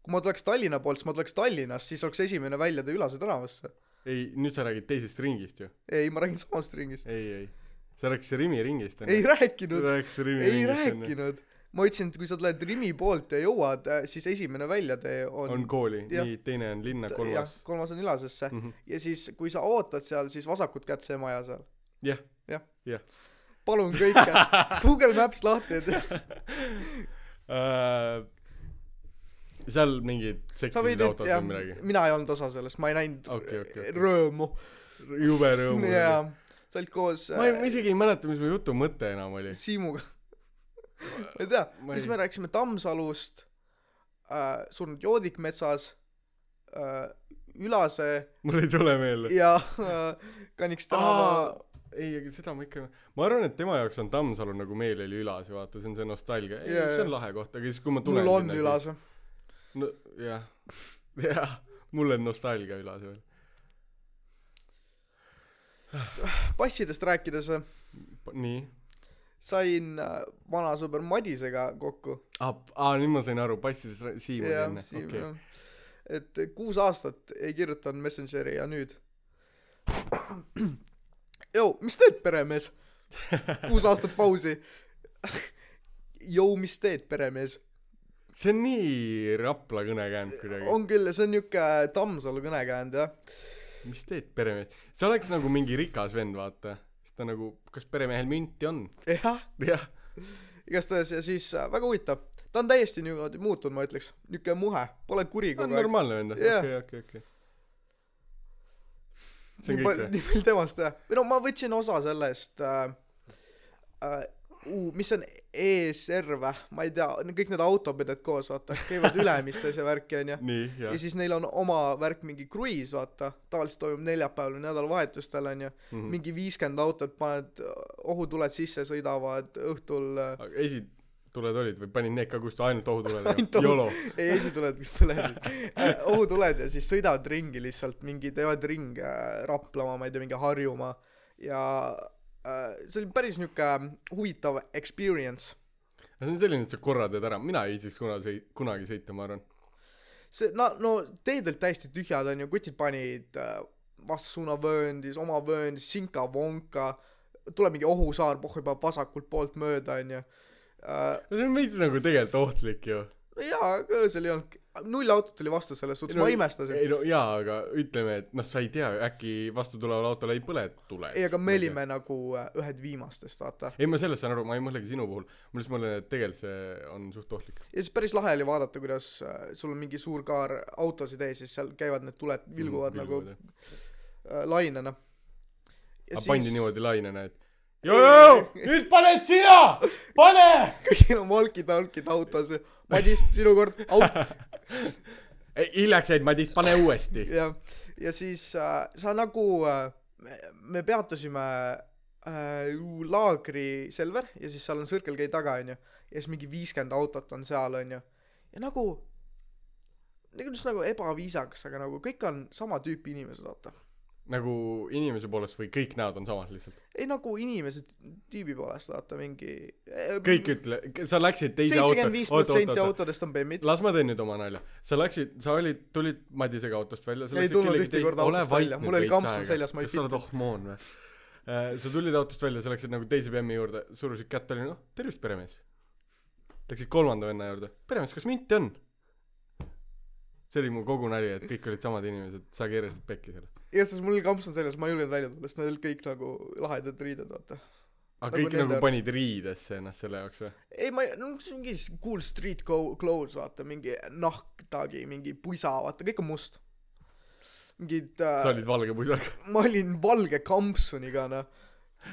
kui ma tuleks Tallinna poolt siis ma tuleks Tallinnast siis oleks esimene väljatee Ülase tänavasse ei, nüüd sa räägid teisest ringist ju. ei ma räägin samast ringist ei, ei. sa rääkisid Rimi ringist ei rääkinud ei ringist enne. rääkinud ma ütlesin et kui sa tuled Rimi poolt ja jõuad äh, siis esimene väljatee on, on kooli, nii, teine on linna, jah kolmas. kolmas on Ülasesse Mhm. ja siis kui sa ootad seal siis vasakut kätt see maja seal jah, jah jah. palun kõike Google Maps lahti et Äh, seal mingid nüüd autod või midagi. mina ei olnud osa sellest ma ei näinud Okei, okei, okei. rõõmu jube rõõm. jaa sa olid koos ma ei, äh, ma isegi ei mäleta, mis mu jutu mõte enam oli. Siimuga ma ei tea ei- me rääkisime Tammsalust äh, surnud joodik metsas äh, Ülase mul ei tule meelde. ja äh, Kanniks tänava ei, aga seda ma ikka, ma arvan, et tema jaoks on Tammsalu nagu meil oli Ülas, vaata, see on see nostalgia. ei Jaa,, see on lahe koht, aga siis kui ma tulen mul on sinna, Ülase siis no jah, jah, mul on nostalgia Ülas veel. passidest rääkides äh, nii. Sain äh, vana sõber Madisega kokku. Aa, aa, nüüd ma sain aru, passidest rää- Siim oli enne, okei. et kuus aastat ei kirjutanud Messengeri ja nüüd Jou, mis teed peremees? Kuus aastat pausi. Jou, mis teed peremees? See on nii Rapla kõnekäänd kuidagi. on küll see on niuke Tammsalu kõnekäänd jah. Mis teed peremees, see oleks nagu mingi rikas vend, vaata. Ta nagu, kas peremehel münti on? jah jah, igastahes ja siis äh, väga huvitav ta on täiesti niimoodi muutunud ma ütleks niuke muhe pole kuri on kogu aeg normaalne vend, Jah. okei, okei, okei. see on nii kõik või? nii palju temast jah või no ma võtsin osa sellest äh, äh, uu, mis see on ESR vä ma ei tea kõik need autopeded koos vaata käivad Ülemistes ja värki onju. Ja. siis neil on oma värk mingi kruiis vaata. Tavaliselt toimub neljapäeval või nädalavahetustel onju. Mhm. mingi viiskümmend autot paned ohutuled sisse sõidavad õhtul äh, aga esituled olid või panid need ka kustu ainult ohutuled? Ohu- YOLO. ei esituled põlesid. Äh, ohutuled ja siis sõidavad ringi lihtsalt mingi teevad ringe Raplamaa ma ei tea mingi Harjumaa. Ja äh, see oli päris niuke huvitav experience. See on selline, et sa korra teed ära, mina ei viitsiks kunagi sõi-, kunagi sõita, ma arvan. see no no teed olid täiesti tühjad onju kutid panid äh, vastassuunavööndis oma vööndis sinka-vonka tuleb mingi ohusaar pohhu juba vasakult poolt mööda onju äh, no see on veits nagu tegelikult ohtlik ju. no jaa aga öösel ei olnud null autot oli vastu selles suhtes ma imestasin. ei no jaa, aga ütleme, et noh, sa ei tea, äkki vastu tuleval autol ei põle tule. ei aga me olime nagu äh, ühed viimastest vaata. Ei, ma sellest saan aru, ma ei mõtlegi sinu puhul, ma lihtsalt mõtlen, et tegelikult see on suht ohtlik. ja siis päris lahe oli vaadata kuidas äh, sul on mingi suur kaar autosid ees siis seal käivad need tuled vilguvad mm, nagu äh, lainena. Aga pandi niimoodi lainena, et joo-joo, nüüd paned sina, pane. kõigil on walkie-talkie'd autos Madis sinu kord aut- hiljaks jäid, Madis, pane uuesti. ja ja siis äh, sa nagu äh, me peatusime äh, laagri Selver ja siis seal on Circle K taga onju. Ja siis mingi viiskümmend autot on seal onju. Ja nagu nagu just nagu ebaviisakas aga nagu kõik on sama tüüpi inimesed vaata nagu inimese poolest või kõik näod on samad lihtsalt? Ei nagu inimese tüübi poolest vaata mingi kõik ütle sa läksid teise seitsekümmend viis protsenti auto autodest on bemmid las ma teen nüüd oma nalja. Sa läksid sa olid tulid Madisega autost välja Ei tulnud ühtegi korda autost välja. Mul oli kampsun seljas, ma ei kas sa oled ohmoon või? Äh, sa tulid autost välja sa läksid nagu teise bemmi juurde surusid kätt oli noh tervist peremees. Läksid kolmanda venna juurde peremees kas minti on see oli mu kogu nali et kõik olid samad inimesed sa keerasid pekki selle. Igatahes mul oli kampsun seljas ma ei julgenud välja tulla sest nad olid kõik nagu lahedad riided vaata. Aga Nagu kõik nagu arust. panid riidesse ennast selle jaoks või? Ei ma ei no mingi cool street clothes vaata mingi nahktagi mingi pusa vaata kõik on must. Mingid äh, sa olid valge pusaga ma olin valge kampsuniga noh.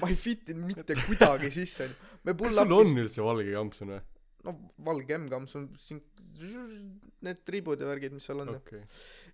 Ma ei fittinud mitte kuidagi sisse onju kas sul on üldse valge kampsun või no valge M-kampsun siin need tribud ja värgid mis seal on. Okay.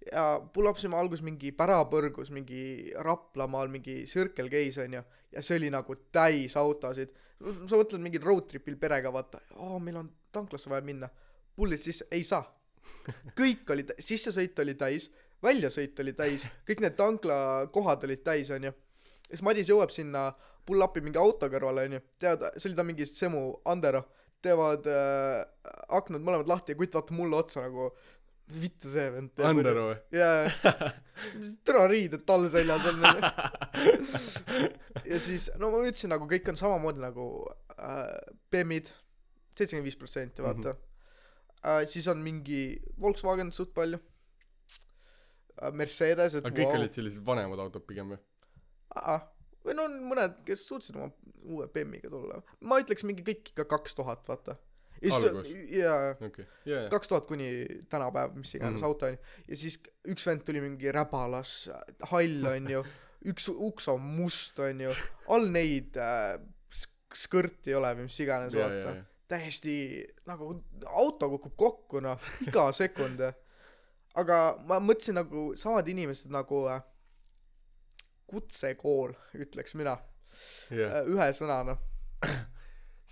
ja pull up sime alguses mingi pärapõrgus mingi Raplamaal mingi Circle K-s onju. Ja see oli nagu täis autosid. Sa mõtled mingil road trip'il perega vaata. Aa meil on tanklasse vaja minna. Pullid sisse ei saa. Kõik oli sissesõit oli täis väljasõit oli täis kõik need tanklakohad olid täis onju. Ja siis Madis jõuab sinna pull up'i mingi auto kõrvale onju. Tead see oli ta mingi Semu Andero teevad äh, aknad mõlemad lahti ja kutt vaatab mulle otsa nagu vittu see vend teeb Andero või? Jaa. Türa riided tal seljas on ja siis no ma ütlesin nagu kõik on samamoodi nagu äh, bemmid seitsekümmend viis protsenti vaata. Äh, siis on mingi Volkswagen suht palju. Äh, Mercedes et aga kõik vau. olid sellised vanemad autod pigem või või no on mõned kes suutsid oma uue bemmiga tulla. Ma ütleks mingi kõik ikka kaks tuhat vaata. Jaa kaks tuhat kuni tänapäev mis iganes mm. auto onju ja siis üks vend tuli mingi räbalas hall onju üks uks on must onju all neid äh, sk- skõrti ei ole või mis iganes vaata. täiesti nagu auto kukub kokku noh iga sekund. Aga ma mõtlesin nagu samad inimesed nagu äh, kutsekool ütleks mina. Jah. Äh, ühe sõnana.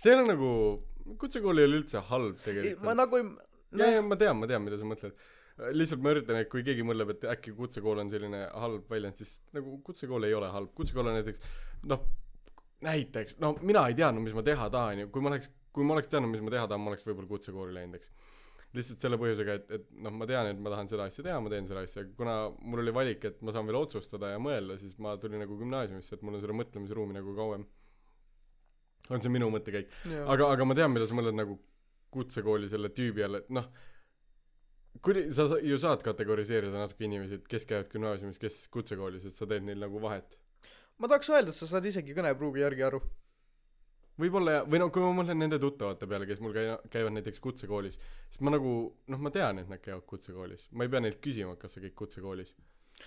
See on nagu kutsekool ei ole üldse halb ma tegelikult. nagu ei jaa jaa ma tean ma tean mida sa mõtled. Lihtsalt ma üritan et kui keegi mõtleb et äkki kutsekool on selline halb väljend siis nagu kutsekool ei ole halb. Kutsekool on näiteks noh näiteks no mina ei teadnud mis ma teha tahan ju. Kui ma oleks kui ma oleks teadnud mis ma teha tahan ma oleks võib-olla kutsekooli läinud eks lihtsalt selle põhjusega et et noh ma tean et ma tahan seda asja teha ma teen seda asja kuna mul oli valik et ma saan veel otsustada ja mõelda siis ma tulin nagu gümnaasiumisse et mul on seda mõtlemisruumi nagu kauem. On see minu mõttekäik. Aga aga ma tean mida sa mõtled nagu kutsekooli selle tüübi all et noh kuni sa sa- ju saad kategoriseerida natuke inimesi et kes käivad gümnaasiumis kes kutsekoolis et sa teed neil nagu vahet. Ma tahaks öelda et sa saad isegi kõnepruugi järgi aru võib-olla ja või no kui ma mõtlen nende tuttavate peale kes mul käi- käivad näiteks kutsekoolis siis ma nagu noh ma tean et nad käivad kutsekoolis. Ma ei pea neilt küsima kas sa käid kutsekoolis.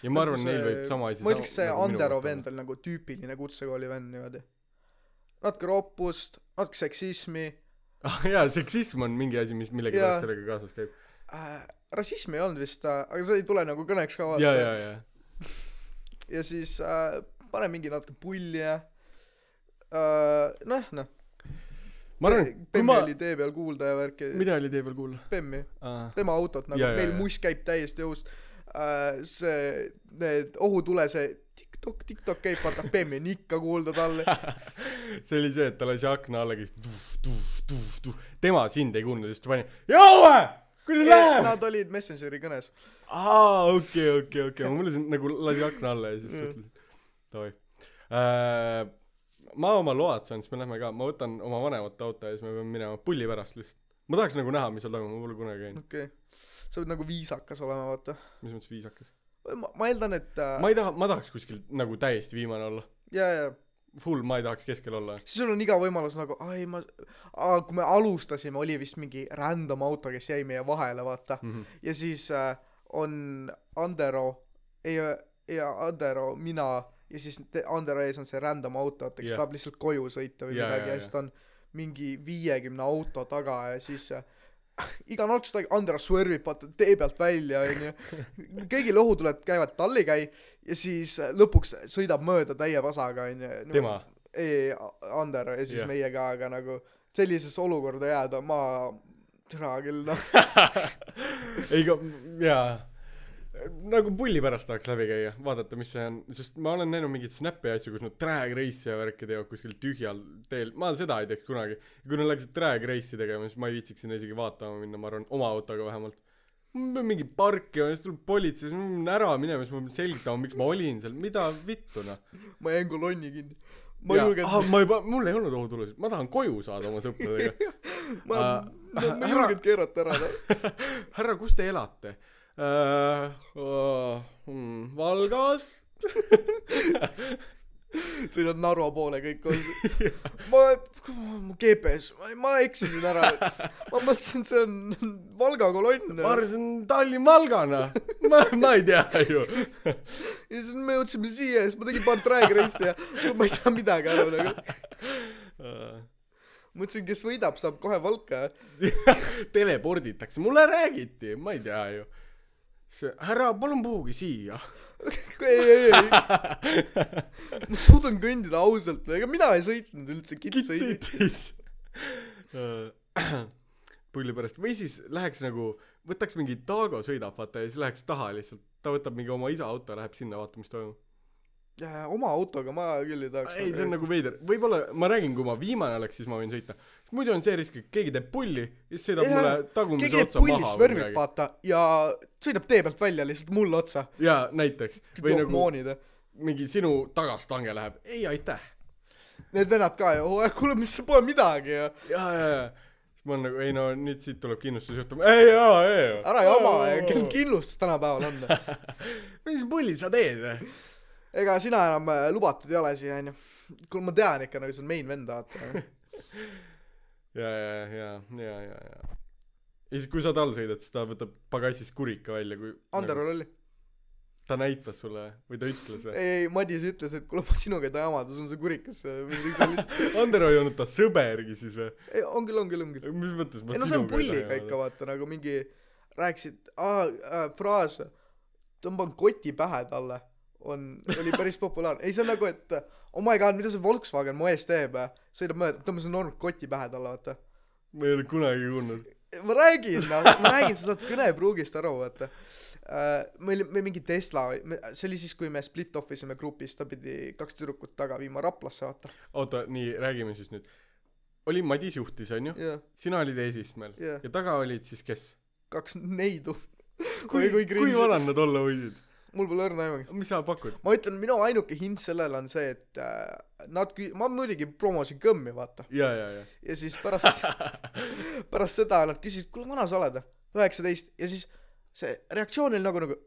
Ja ma arvan neil võib sama asi ma ütleks see nagu Andero vend oli nagu tüüpiline kutsekooli vend niimoodi. Natuke roppust natuke seksismi. Ah jaa seksism on mingi asi mis millegipärast sellega kaasas käib. Äh, rassismi ei olnud vist äh, aga see ei tule nagu kõneks ka vaata. Jaa jaa. Ja siis äh, pane mingi natuke pulli ja äh, noh noh. Ma arvan kui ma oli tee peal kuulda ja värki. Mida oli tee peal kuulda? Bemmi aa. Tema autot nagu. Meil muss käib täiesti õhus äh, see need ohutule see tiktok tiktok käib vaata Bemmi on ikka kuulda talle. See oli see et ta lasi akna alla käis tuuf tema sind ei kuulnud siis ta pani jõue kuidas läheb Nad olid Messengeri kõnes. Aa okei okei okei. Ma mõtlesin nagu lasi akna alla ja siis suhtlesin davai. Äh, ma oma load saan siis me lähme ka ma võtan oma vanemate auto ja siis me peame minema pulli pärast lihtsalt. Ma tahaks nagu näha mis seal toimub ma pole kunagi käinud. Okei. Okay. sa pead nagu viisakas olema vaata. Mis mõttes viisakas? Ma, ma eeldan et äh, ma ei taha ma tahaks kuskil nagu täiesti viimane olla. Jaa jaa. Full ma ei tahaks keskel olla. Siis sul on iga võimalus nagu ai ma kui me alustasime oli vist mingi random auto kes jäi meie vahele vaata. Mm -hmm. ja siis äh, on Andero ei ja Andero mina ja siis Andero ees on see random auto et eks Jah. tahab lihtsalt koju sõita või Jaa, midagi jaa, ja siis ta on mingi viiekümne auto taga ja siis äh, iga nurk seda Andero swervib vaata tee pealt välja onju. Kõigil õhutuled käivad tallikäi ja siis äh, lõpuks sõidab mööda täie vasaga onju. Tema? Ei Ander ja siis yeah. meie ka aga nagu sellisesse olukorda jääda ma türa küll noh. Ei ka jaa nagu pulli pärast tahaks läbi käia vaadata mis see on. Sest ma olen näinud mingeid snap'e ja asju kus nad drag race'i ja värki teevad kuskil tühjal teel. Ma seda ei teeks kunagi. Kui nad läheksid drag race'i tegema siis ma ei viitsiks sinna isegi vaatama minna ma arvan oma autoga vähemalt. Ma mingi parki ja siis tuleb politsei siis ma pean ära minema siis ma pean selgitama miks ma olin seal. Mida vittu noh? Ma jäin kolonni kinni. Ma ja, julgen ah, ma juba mul ei olnud ohutulusid ma tahan koju saada oma sõpradega. Ma no, ma härra- julgenud keerata ära noh. härra kus te elate uh, uh, mm, Valgas? Sõidan Narva poole kõik koos. Ma mu GPS ma, eksisin ära. Ma mõtlesin et see on Valga kolonn. Ma arvasin Tallinn-Valgana ma ma ei tea ju. Ja siis me jõudsime siia ja siis ma tegin paar drag race'i ja ma ei saa midagi aru nagu. Mõtlesin kes võidab saab kohe Valka. Teleporditakse. Mulle räägiti. Ma ei tea ju see härra palun puhuge siia. Ei ei ei. Ma suudan kõndida ausalt. Ega mina ei sõitnud üldse kits sõitis. Uh, pulli pärast. Või siis läheks nagu võtaks mingi Taago sõidab vaata ja siis läheks taha lihtsalt. Ta võtab mingi oma isa auto läheb sinna vaatama mis toimub oma autoga ma küll ei tahaks ei see on nagu veider. Võib-olla ma räägin kui ma viimane oleks siis ma võin sõita. Muidu on see risk et keegi teeb pulli ja siis sõidab Jaa, mulle keegi tagumise teeb otsa maha värvib vaata ja sõidab tee pealt välja lihtsalt mulle otsa. Jaa näiteks. Või nagu moonid mingi sinu tagastange läheb. Ei aitäh. Need vennad ka ju "Oo, kuule mis pole midagi ja jaa jaa jaa. Ma olen nagu ei no nüüd siit tuleb kindlustusjuhtum ei jaa ei ära jama ja kel kindlustus tänapäeval on. Mis pulli sa teed ega sina enam äh, lubatud ei ole siia onju. Kuule ma tean ikka nagu see on main vend vaata. Ja ja ja ja ja ja. Ja siis kui sa tal sõidad siis ta võtab pagassist kurika välja kui Anderol oli ta näitas sulle või ta ütles või? Ei ei Madis ütles et kuule ma sinuga ei taha jamada sul on see kurikas või midagi sellist Ander ei olnud ta sõbergi siis või? Ei on küll on küll on küll. Mis mõttes ma ei no see on sinuga ei taha ikka vaata nagu mingi rääkisid aa äh, fraas tõmban koti pähe talle on oli päris populaarne. Ei see on nagu et oh my god mida see Volkswagen mu ees teeb sõidab mööda tõmbasin normalt koti pähe talle vaata. Ma ei ole kunagi kuulnud. Ma räägin noh ma räägin sa saad kõnepruugist aru vaata. Uh, meil me mingi Tesla see oli siis kui me split off isime grupis ta pidi kaks tüdrukut taga viima Raplasse vaata. Oota nii räägime siis nüüd. Oli Madis juhtis onju? Jah. Sina olid eesistmel. Jah. Ja taga olid siis kes? Kaks neidu. Kui kui kui cringe. vanad nad olla võisid mul pole õrna aimugi. Mis sa pakud? Ma ütlen minu ainuke hint sellele on see et äh, nad kü- ma muidugi promosin kõmmi vaata. Ja ja ja. Ja siis pärast pärast seda nad küsisid kuule vana sa oled üheksateist ja siis see reaktsioon oli nagu nagu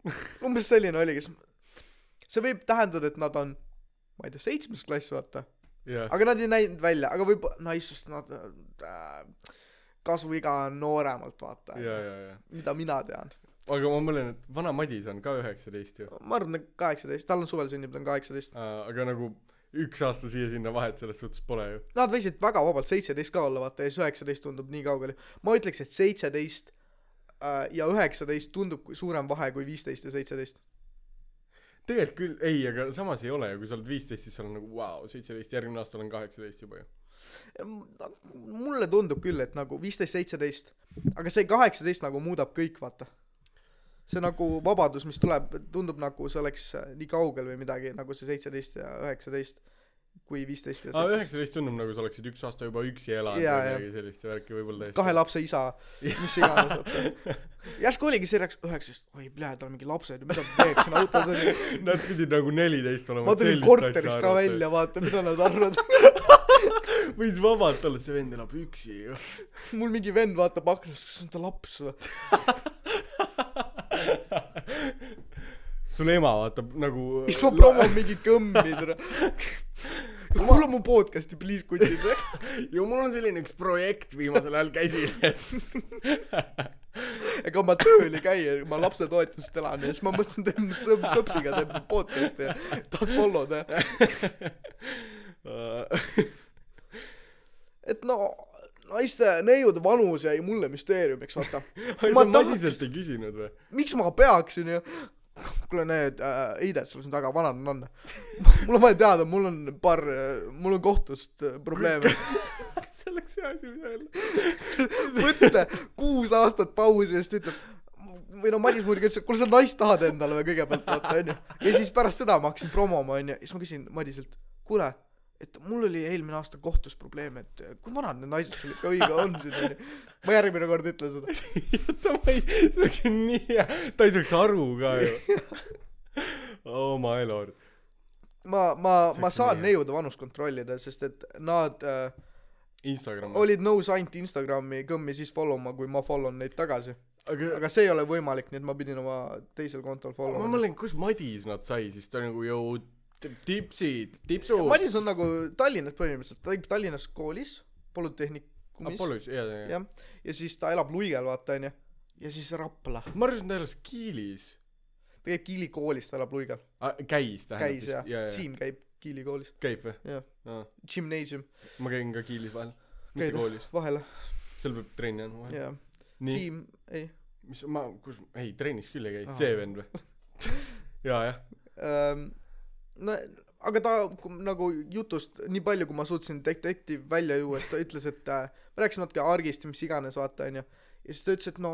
umbes selline oligi see võib tähendada et nad on ma ei tea seitsmes klass vaata. Ja. Aga nad ei näinud välja aga võib naissust nad äh, kasvuiga on nooremalt vaata. Mida mina tean aga ma mõtlen et vana Madis on ka üheksateist ju. Ma arvan et kaheksateist. Tal on suvel sünnib ta on kaheksateist. Aga nagu üks aasta siia-sinna vahet selles suhtes pole ju. Nad võisid väga vabalt seitseteist ka olla vaata ja siis üheksateist tundub nii kaugel ma ütleks et seitseteist äh, ja üheksateist tundub suurem vahe kui viisteist ja seitseteist. Tegelikult küll ei aga samas ei ole ju. Kui sa oled viisteist siis sa oled nagu vau seitseteist järgmine aasta olen kaheksateist juba ju. Mulle tundub küll et nagu viisteist seitseteist aga see kaheksateist nagu muudab kõik vaata see nagu vabadus mis tuleb tundub nagu see oleks äh, nii kaugel või midagi nagu see seitseteist ja üheksateist kui viisteist ja seitseteist. üheksateist tundub nagu sa oleksid üks aasta juba üksi elanud Jaa, või midagi sellist värki võib-olla täiesti kahe lapse isa mis iganes järsku oligi see reaks- üheksateist oi plee tal on mingi lapsed mida ta teeb siin autos onju Nad pidid nagu neliteist olema ma tulin korterist ka välja vaata mida nad arvavad. Võis vabalt olla see vend elab üksi ju. Mul mingi vend vaatab aknast kas see on ta laps või sul ema vaatab nagu siis ma promon mingit kõmmi tere. Kuula mu podcast'i please kutid. Ju mul on selline üks projekt viimasel ajal käsil et ega ma tööl ei käi ma lapsetoetust elan ja siis ma mõtlesin teen sõb- sõpsiga teen podcast'i ja tahad follow da et no naiste neiude vanus jäi mulle müsteeriumiks vaata. Ai Ma sa Madiselt ei küsinud või? miks ma peaksin ju kuule need äh, Heidet sul siin taga vanad on on. Mul on vaja teada mul on paar mul on kohtust äh, probleeme. See oleks hea asi öelda? Võtta kuus aastat pausi ja siis ta ütleb või no Madis muidugi ütles, et kuule sa naist tahad endale või kõigepealt vaata onju. ja siis pärast seda ma hakkasin promoma onju, siis ma küsin Madiselt, kuule, et mul oli eelmine aasta kohtus probleem, et kui vanad need naised sul ikka õige on siin onju. ma järgmine kord ütlen seda. ta ei, see oleks nii hea, ta ei saaks aru ka ju. oh my lord. ma, ma, ma saan neiude vanust kontrollida, sest et nad äh, Instagram. olid nõus ainult Instagrami kõmmi siis follow ma, kui ma follow n neid tagasi. aga aga see ei ole võimalik, nii et ma pidin oma teisel kontol follow ma mõtlen, kus Madis nad sai, siis ta nagu ju t- tipsid, tipsud. Madis on nagu Tallinnas põhimõtteliselt, ta käib Tallinnas koolis, polütehnikumis, Apollus, jaa, jaa, jaa. jah, ja siis ta elab Luigel, vaata onju, ja siis Rapla. ma arvasin, ta elas Kiilis ta käib Kiili koolis, ta elab Luigel, ah,. käis tähendab käis jah jaa, jaa, Siim käib Kiili koolis, käib või? jah, aa, gümnaasium, ma käin ka Kiilis vahel, mitte Käid või? koolis. vahele, seal peab trenni andma vahel. jah, Siim, ei mis ma, kus, ei trennis küll ei käi, see vend või? jaa, jah. ähm,. No aga ta nagu jutust nii palju, kui ma suutsin detektiiv välja juua, et ta ütles, et äh, me rääkisime natuke argist ja mis iganes, vaata onju. ja siis ta ütles, et no,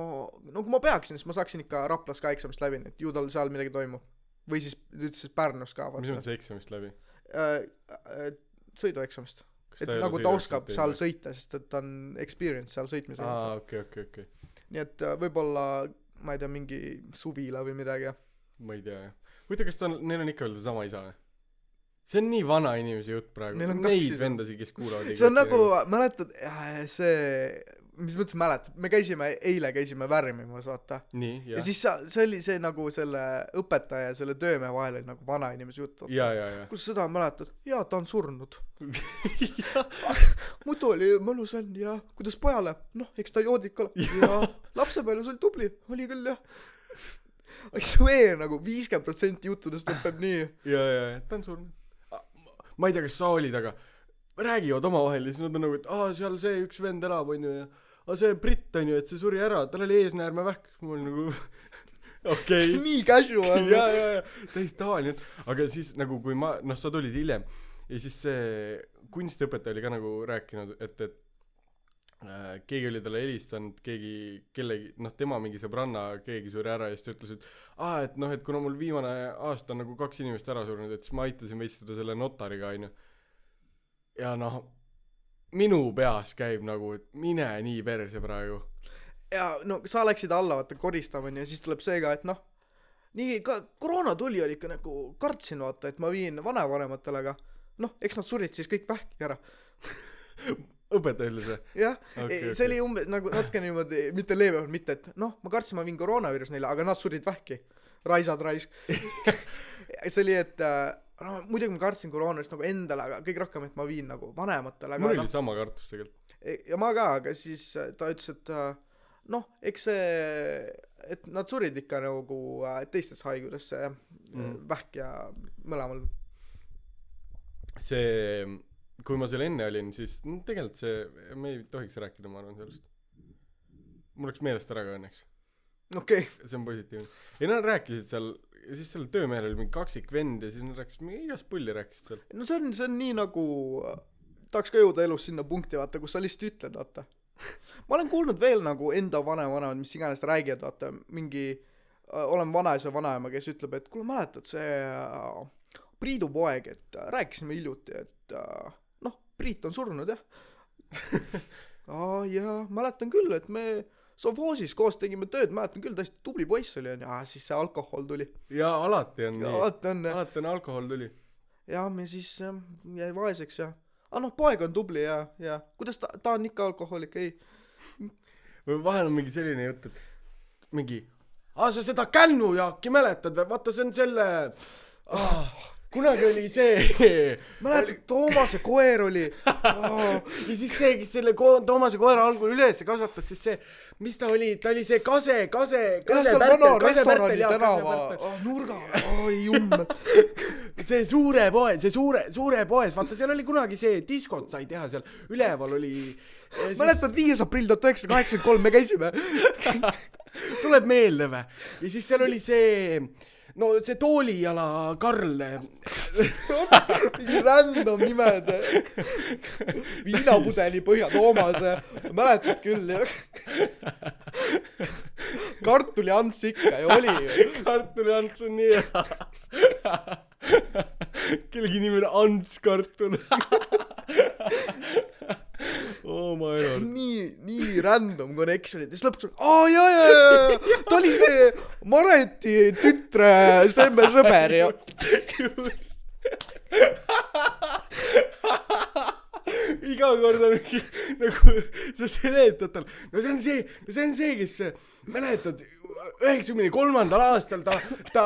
no kui ma peaksin, siis ma saaksin ikka Raplas ka eksamist läbi, et ju tal seal midagi toimub. või siis ta ütles, et Pärnus ka mis mõttes eksamist läbi? äh,. Äh, sõidueksamist, et nagu ta oskab seal sõita, sest et ta on experience seal sõitmisega aa, okei, okei, okei. nii et äh, võib-olla ma ei tea mingi suvila või midagi ma ei tea jah. huvitav, kas ta on, neil on ikka veel seesama isa või? see on nii vana inimese jutt praegu. Neid vendasid, kes kuulavad. see on nagu, mäletad äh, see mis mõttes mäletad me käisime eile käisime värmimas vaata. Ja siis sa see oli see nagu selle õpetaja ja selle töömehe vahel oli nagu vanainimese jutt kus seda mäletad? Jaa ta on surnud. Muidu oli mõnus vend ja kuidas pojale? Noh eks ta joodik ole. Ja. Lapsepõlves oli tubli oli küll jah I swear nagu viiskümmend protsenti juttudest lõpeb nii. Ja, ja, ja. Ta on surnud. ma ei tea, kas sa olid, aga räägivad omavahel ja siis nad on nagu, et aa, seal see üks vend elab, onju, ja aa, see britt onju, et see suri ära, tal oli eesnäärmevähk, siis mul nagu okei. On nii casual. Ja, ja, ja. Täiesti tavaline aga siis nagu kui ma, noh, sa tulid hiljem ja siis see kunstiõpetaja oli ka nagu rääkinud, et, et keegi oli talle helistanud, keegi, kellegi, noh, tema mingi sõbranna, keegi suri ära ja siis ta ütles, et aa, et noh, et kuna mul viimane aasta on nagu kaks inimest ära surnud, et siis ma aitasin veits seda selle notariga, onju. ja noh, minu peas käib nagu, et mine nii perse praegu. ja no sa läksid alla vaata koristama onju ja siis tuleb see ka et noh nii ka koroona tuli oli ikka nagu kartsin vaata et ma viin vanavanematele aga noh eks nad surid siis kõik vähki ära õpetaja ütles või? jah okay, see okei. oli umbes nagu natuke niimoodi mitte leebemalt mitte et noh ma kartsin ma viin koroonaviirus neile aga nad surid vähki raisad raisk see oli et äh, no muidugi ma kartsin koroonast nagu endale aga kõige rohkem et ma viin nagu vanematele mul oli noh sama kartus tegelikult. ja ma ka aga siis äh, ta ütles et äh, noh eks see et nad surid ikka nagu teistesse haigusesse mm. Vähk ja mõlemal see, kui ma seal enne olin, siis no, tegelikult see, me ei tohiks rääkida, ma arvan, sellest. mul läks meelest ära ka õnneks, okei okay. see on positiivne. ja nad rääkisid seal, siis sellel töömehel oli mingi kaksik vend ja siis nad rääkisid mingi igast pulli rääkisid seal. no see on see on nii nagu tahaks ka jõuda elus sinna punkti vaata kus sa lihtsalt ütled vaata ma olen kuulnud veel nagu enda vanavanemad mis iganes räägivad vaata mingi äh, olen vanaisa vanaema kes ütleb et kuule mäletad see äh, Priidu poeg et äh, rääkisime hiljuti et äh, Priit on surnud jah. Aa jaa mäletan küll et me sovhoosis koos tegime tööd mäletan küll tõesti tubli poiss oli onju. Aa siis see alkohol tuli. Ja alati on nii, alati on jah. Alati on alkohol tuli. ja siis jah jäi vaeseks ja aga noh poeg on tubli ja ja kuidas ta ta on ikka alkohoolik ei. Või vahel on mingi selline jutt, et mingi, aa sa seda kännujaaki mäletad või, vaata see on selle ah,, kunagi oli see mäletad Toomase koer oli oh, ja siis see, kes selle ko-, Toomase koera algul üles kasvatas, siis see, mis ta oli, ta oli see Kase, Kase, Kase Pärtel, Kase Pärtel ja Kase Pärtel. oh, nurga oi jummel see suure poe, see suure, suure poes, vaata seal oli kunagi see diskot sai teha seal, üleval oli siis... mäletad viies aprill tuhat üheksasada kaheksakümmend kolm me käisime? Tuleb meelde vä? ja siis seal oli see, no see toolijala Karl, random nimed viinapudeli Põhja Toomase. Mäletad küll jah? kartuli-Ants ikka ju oli ju. kartuli-Ants on nii hea. Kellegi nimi on Ants Kartul oh my lord. nii nii random connection'id. Ja siis lõpuks on aa jaa jaa jaa ta oli see Mareti tütre Semme sõber ju iga kord on mingi nagu sa seletad talle no see on see see on see kes mäletad üheksakümne kolmandal aastal ta ta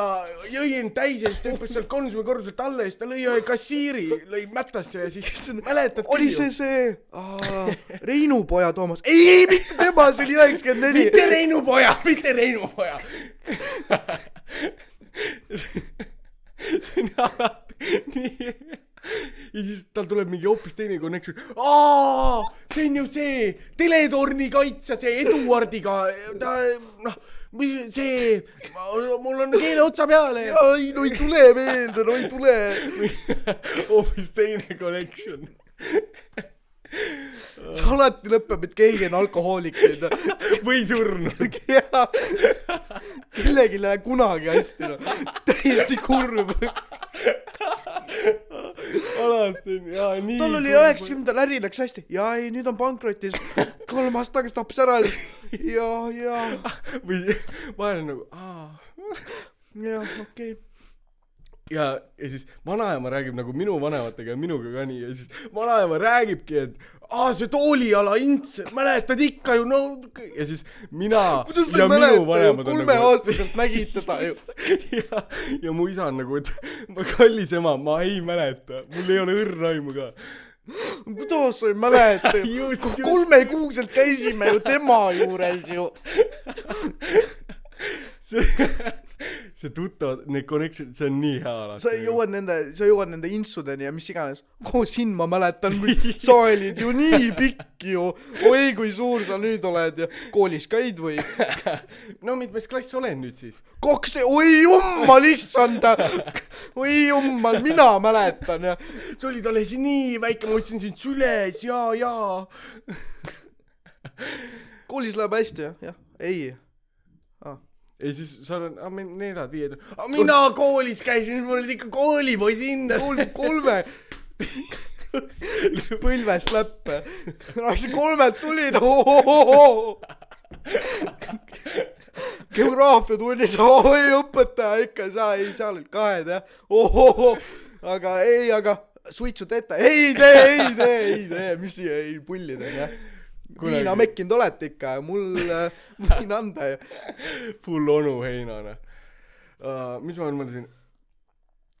jõi end täis ja siis ta hüppas sealt kolmekümne korruselt alla ja siis ta lõi ühe kassiiri lõi mättasse ja siis mäletad oli see see aa, Reinu poja Toomas? Ei ei mitte tema see oli üheksakümmend neli. Mitte Reinu poja mitte Reinu poja. See on alati nii ja siis tal tuleb mingi hoopis teine connection. aa, see on ju see teletorni kaitsja, see Eduardiga, ta noh, mis see, mul on keele otsa peale. ei no ei tule meelde, no ei tule. hoopis teine connection see alati lõpeb, et keegi on alkohoolik või surnud. jaa. kellelgi ei lähe kunagi hästi noh, täiesti kurb. Alati on jaa nii tal oli üheksakümnendal äri läks hästi. Ja ei nüüd on pankrotis. Kolm aastat tagasi tappis ära. Ja ja või vahel on nagu aa. Jah okei. okay. Ja ja siis vanaema räägib nagu minu vanematega ja minuga ka nii ja siis vanaema räägibki et aa see tooliala ints mäletad ikka ju no ja siis mina kuidas ei mäleta ju kolmeaastaselt nagu... nägid seda ju. Ja ja mu isa on nagu et ma kallis ema ma ei mäleta. Mul ei ole õrna aimu ka. Kuidas sa ei mäleta? Ju kolmekuuselt käisime ju tema juures ju. See see tuttavad, need connection'id, see on nii hea alati. sa jõuad nende, sa jõuad nende intsudeni ja mis iganes. oh, sind ma mäletan, sa olid ju nii pikk ju. oi, kui suur sa nüüd oled ja koolis käid või? no mitmes klass olen nüüd siis? kaks, oi jummal, issand. oi jummal, mina mäletan ja. sa olid alles nii väike, ma ostsin sind süles ja, ja. koolis läheb hästi jah, jah, ei ja siis seal on, aa meil neljad-viied, mina koolis käisin, mul olid ikka koolipoisi hinded. kolm, kolme. Üks põlvest läppe. see kolmelt tuli, no geograafia tunnis, oi õpetaja ikka, sa ei, seal olid kahed jah, aga ei, aga suitsu teete, ei tee, ei tee, ei tee, mis siia ei pullida onju viina mekkinud olete ikka ja mul võin anda ju. full onu heinane uh,. mis ma mõtlesin?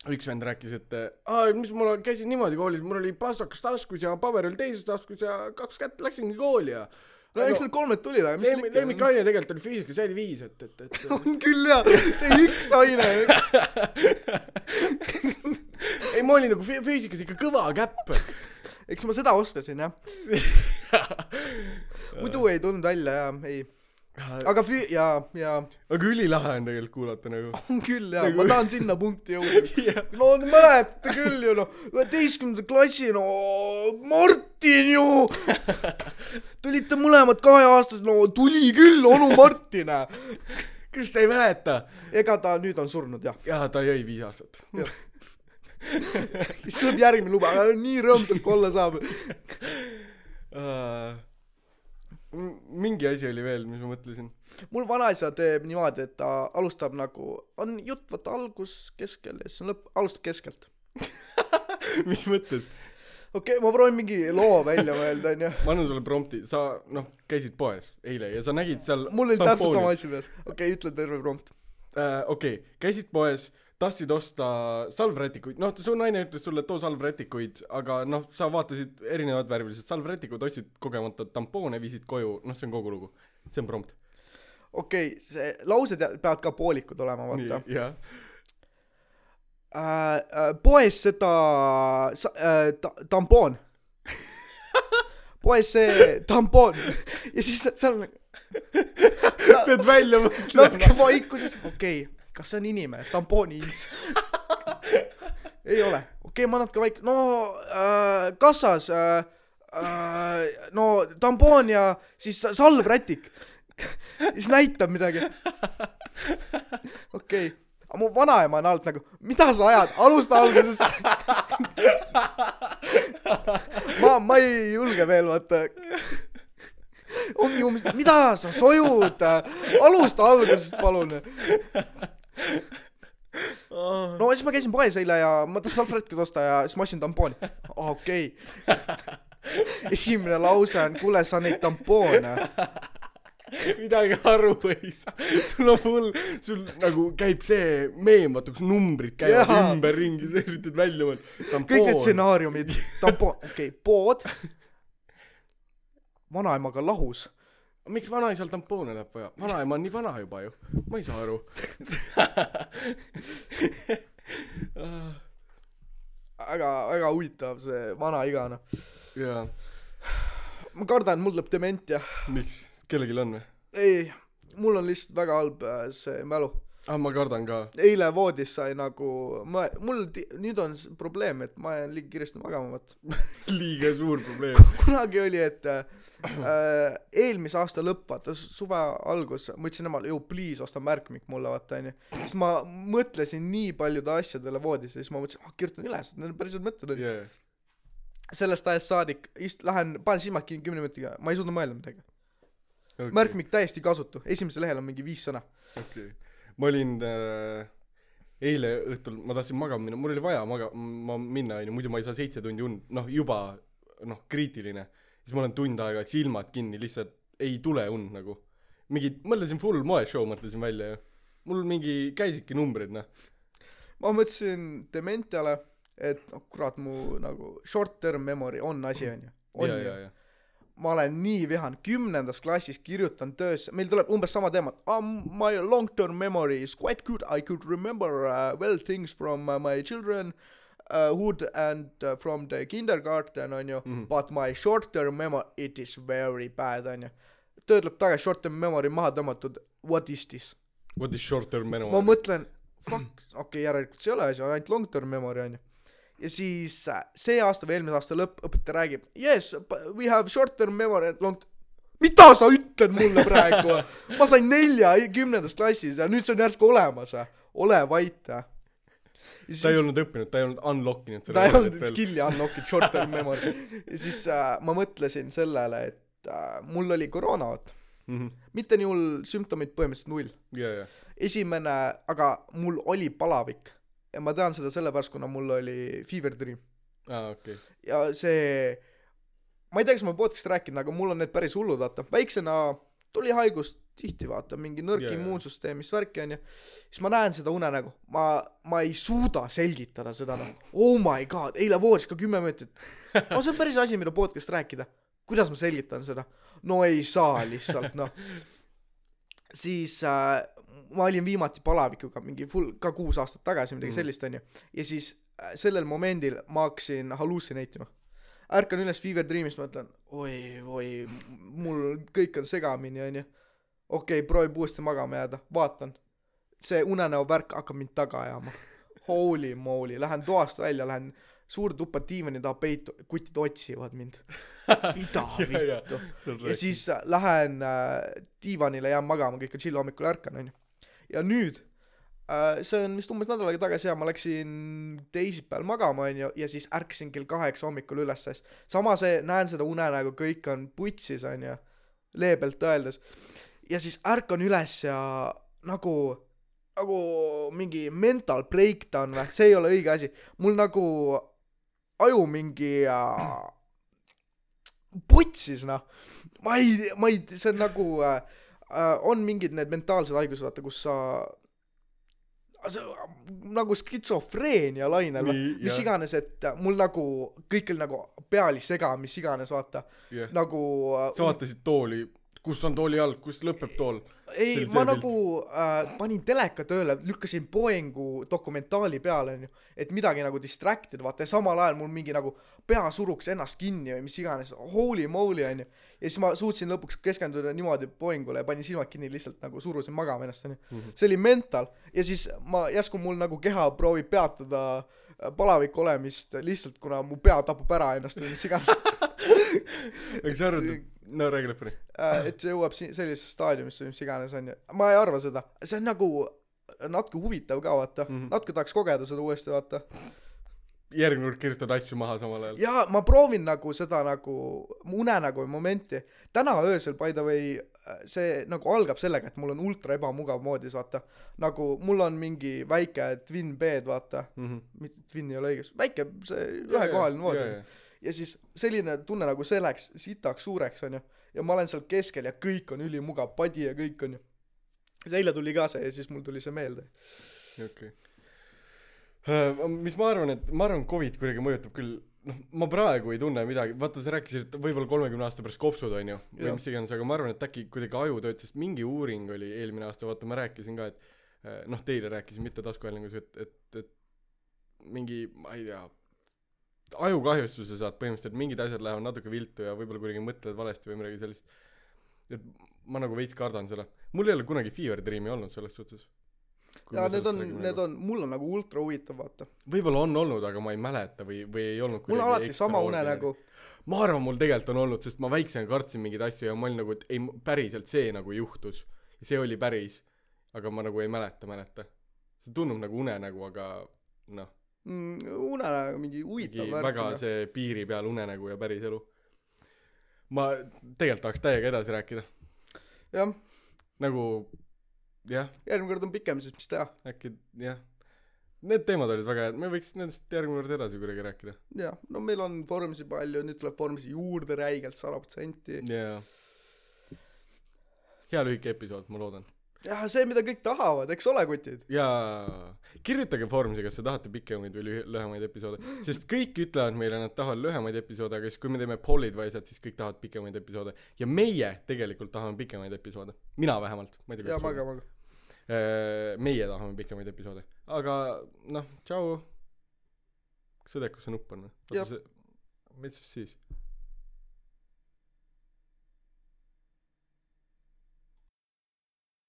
üks vend rääkis, et aa, mis mul käisin niimoodi koolis, mul oli pastakas taskus ja paber oli teises taskus ja kaks kätt läksingi kooli ja no eks need kolmed tulid, aga mis Lemmik, lemmikaine tegelikult oli füüsika, see oli viis, et, et, et on küll jaa, see üks aine ei, ma olin nagu füüsikas ikka kõva käpp eks ma seda oskasin jah muidu ei tulnud välja jaa, ei. aga fü- ja, ja. aga ülilahe on tegelikult kuulata nagu. on küll jaa nagu..., ma tahan sinna punkti jõuda yeah.. no mäletate küll ju noh, üheteistkümnenda klassi no Martin ju tulite mõlemad kaheaastased, no tuli küll onu Martin kas te ei mäleta? ega ta nüüd on surnud jah. jaa, ta jõi viis aastat siis tuleb järgmine luba, aga nii rõõmsalt kui olla saab uh,. mingi asi oli veel, mis ma mõtlesin. mul vanaisa teeb niimoodi, et ta alustab nagu, on jutt vaata algus, keskel ja siis on lõpp, alustab keskelt mis mõttes? okei okay,, ma proovin mingi loo välja mõelda, onju. ma annan sulle prompti, sa noh, käisid poes eile ja sa nägid seal mul oli täpselt sama asi peas. okei okay,, ütle terve prompt uh,. okei okay., käisid poes tahtsid osta salvrätikuid, noh, su naine ütles sulle, too salvrätikuid, aga noh, sa vaatasid erinevad värvilised salvrätikud, ostsid kogemata tampoone, viisid koju, noh, see on kogu lugu. see on prompt. okei okay,, see laused peavad ka poolikud olema, vaata. jah. Äh, äh, poes seda äh, ta, tampoon. Poes see tampoon. Ja siis seal pead välja mõtlema. Natuke vaikuses. Okei. okay kas see on inimene, tampooniints ei ole, okei okay,, ma natuke vaik-, no äh, kassas äh, äh, no tampoon ja siis salvrätik. Siis näitab midagi. Okei. Okay. aga mu vanaema on alt nagu mida sa ajad? Alusta algusest ma ma ei julge veel vaata. Ongi umbes mida sa sojud? Alusta algusest palun no siis ma käisin poes eile ja ma tahtsin salvrätki osta ja siis ma ostsin tampooni. Okei. Esimene lause on kuule sa neid tampoone. Midagi aru ei saa. Sul on full sul nagu käib see meem vaata kus numbrid käivad Jaa. ümberringi sa üritad välja mõelda. Kõik need stsenaariumid. Tampoon. Okei okay, pood. Vanaemaga lahus miks vanaisal tampoone läheb vaja? Vanaema on nii vana juba ju. Ma ei saa aru. Väga väga huvitav see vanaiga noh. Jaa. Ma kardan mul tuleb dementia miks? Kellelgi on või? Ei mul on lihtsalt väga halb äh, see mälu. Ah ma kardan ka. Eile voodis sai nagu ma mul ti- nüüd on probleem et ma jään liiga kiiresti magama vaata liiga suur probleem. Kunagi oli et äh, äh, eelmise aasta lõpp vaata suve algus ma ütlesin emale ju please osta märkmik mulle vaata onju siis ma mõtlesin nii paljude asjadele voodis ja siis ma mõtlesin ah kirjutan üles need on päris head mõtted onju yeah. sellest ajast saadik ist- lähen panen silmad kinni kümne minutiga ma ei suuda mõelda midagi okay. märkmik täiesti kasutu esimesel lehel on mingi viis sõna okei okay. ma olin äh, eile õhtul ma tahtsin magama minna mul oli vaja maga- ma minna onju muidu ma ei saa seitse tundi und noh juba noh kriitiline siis ma olen tund aega silmad kinni lihtsalt ei tule und nagu. Mingi mõtlesin full moeshow mõtlesin välja ju mul mingi käisidki numbrid noh. Ma mõtlesin Dementiale et noh kurat mu nagu short term memory on asi onju on ju. ma olen nii vihane. Kümnendas klassis kirjutan töösse. Meil tuleb umbes sama teema um, my long term memory is quite good. I could remember uh, well things from uh, my children. uh, hood and uh, from the kindergarten onju Mhm. but my short term memory it is very bad onju. Töö tuleb tagasi short term memory maha tõmmatud what is this? What is short term memory? Ma mõtlen fuck okei okay, järelikult see ei ole asi on ainult long term memory onju. Ja siis äh, see aasta või eelmise aasta lõpp õpetaja räägib yes we have short term memory and long mida sa ütled mulle praegu? Ma sain nelja kümnendas klassis ja nüüd see on järsku olemas ole vait siis ta ei olnud õppinud ta ei olnud unlock inud ta ei olnud skill'i unlock'inud short term memory siis äh, ma mõtlesin sellele et äh, mul oli koroona vaata Mhm. mitte nii hull sümptomid põhimõtteliselt null. Ja ja. Esimene aga mul oli palavik. Ja ma tean seda sellepärast kuna mul oli fever dream. Aa okei. Ja see ma ei tea kas ma podcast'is rääkinud aga mul on need päris hullud vaata. Väiksena tuli haigus tihti vaata mingi nõrk yeah, jaa. immuunsüsteemist värki onju siis ma näen seda unenägu ma ma ei suuda selgitada seda noh oh my god eile voodis ka kümme minutit. No see on päris asi mida podcast'is rääkida. Kuidas ma selgitan seda? No ei saa lihtsalt noh. Siis äh, ma olin viimati palavikuga mingi full ka kuus aastat tagasi midagi Mm. sellist onju. Ja siis äh, sellel momendil ma hakkasin hallutsineetima ärkan üles fever dream'ist mõtlen oi oi mul kõik on segamini onju. Okei okay, proovib uuesti magama jääda. Vaatan. See unenäo värk hakkab mind taga ajama. Holy moly lähen toast välja lähen suurde tuppa diivani taha peitu kutid otsivad mind. Mida vittu? Ja siis äh, lähen äh, diivanile jään magama kõik on chill hommikul ärkan onju. Ja nüüd see on vist umbes nädal aega tagasi ja ma läksin teisipäeval magama onju ja siis ärkasin kell kaheksa hommikul üles siis sama see näen seda unenägu kõik on putsis onju leebelt öeldes. Ja siis ärkan üles ja nagu nagu mingi mental breakdown või see ei ole õige asi. Mul nagu aju mingi äh, putsis noh. Ma ei ma ei see on nagu äh, äh, on mingid need mentaalsed haigused vaata kus sa nagu skitsofreenia lainel või mis jah. iganes et mul nagu kõik oli nagu pea oli sega mis iganes vaata jah nagu äh, sa vaatasid tooli kus on tooli alg kus lõpeb tool? Ei ma see nagu äh, panin teleka tööle lükkasin Boeingu dokumentaali peale onju et midagi nagu distract ida vaata ja samal ajal mul mingi nagu pea suruks ennast kinni või mis iganes. Holy moly onju. Ja siis ma suutsin lõpuks keskenduda niimoodi Boeingule ja panin silmad kinni lihtsalt nagu surusin magama ennast onju. Mhm. see oli mental. Ja siis ma järsku mul nagu keha proovib peatada äh, palaviku olemist lihtsalt kuna mu pea tapab ära ennast või mis iganes. Aga sa arvad et no räägi lõpuni. Äh, et see jõuab si- sellisesse staadiumisse mis iganes onju ma ei arva seda. See on nagu natuke huvitav ka vaata. Mm. -hmm. natuke tahaks kogeda seda uuesti vaata. Järgmine kord kirjutad asju maha samal ajal. Ja ma proovin nagu seda nagu unenägu momenti. Täna öösel by the way see nagu algab sellega et mul on ultra ebamugav moodis vaata. Nagu mul on mingi väike twin bed vaata. Mm -hmm. mitte twin ei ole õige väike see ühekohaline voodi ja siis selline tunne nagu see läks sitaks suureks onju. Ja ma olen seal keskel ja kõik on ülimugav padi ja kõik onju. Siis eile tuli ka see ja siis mul tuli see meelde. Okei. Okay. mis ma arvan et ma arvan covid kuidagi mõjutab küll noh ma praegu ei tunne midagi. Vaata sa rääkisid et võib-olla kolmekümne aasta pärast kopsud onju või mis iganes aga ma arvan et äkki kuidagi aju töötab sest mingi uuring oli eelmine aasta vaata ma rääkisin ka et eh, noh teile rääkisin mitte taskuhäälingus et et et mingi ma ei tea ajukahjustuse saad põhimõtteliselt mingid asjad lähevad natuke viltu ja võib-olla kuidagi mõtled valesti või midagi sellist. Et ma nagu veits kardan seda. Mul ei ole kunagi fever dream'i olnud selles suhtes. Kui ja me need on räägime need nagu. on mul on nagu ultra huvitav vaata. Võib-olla on olnud aga ma ei mäleta või või ei olnud mul on alati sama unenägu ma arvan mul tegelikult on olnud sest ma väiksena kartsin mingeid asju ja ma olin nagu et ei päriselt see nagu juhtus. See oli päris aga ma nagu ei mäleta mäleta. See tundub nagu unenägu aga noh mm, unenägu mingi huvitav värk väga onju. see piiri peal unenägu ja päris elu ma tegelikult tahaks täiega edasi rääkida. Jah. Nagu jah. Järgmine kord on pikem siis mis teha? Äkki jah. Need teemad olid väga head. Me võiks nendest järgmine kord edasi kuidagi rääkida. Jah. No meil on Formsi palju nüüd tuleb Formsi juurde räigelt sada protsenti. Jaa. Hea lühike episood ma loodan jah see mida kõik tahavad eks ole kutid. Jaa. Kirjutage Formsi kas te tahate pikemaid või lühi- lühemaid episoode. Sest kõik ütlevad meile nad tahavad lühemaid episoode aga siis kui me teeme poll'id või asjad siis kõik tahavad pikemaid episoode. Ja meie tegelikult tahame pikemaid episoode. Mina vähemalt. Ma ei tea ja kuidas maga maga. Äh, meie tahame pikemaid episoode. Aga noh tšau. Kas sa tead kus see nupp on või mis siis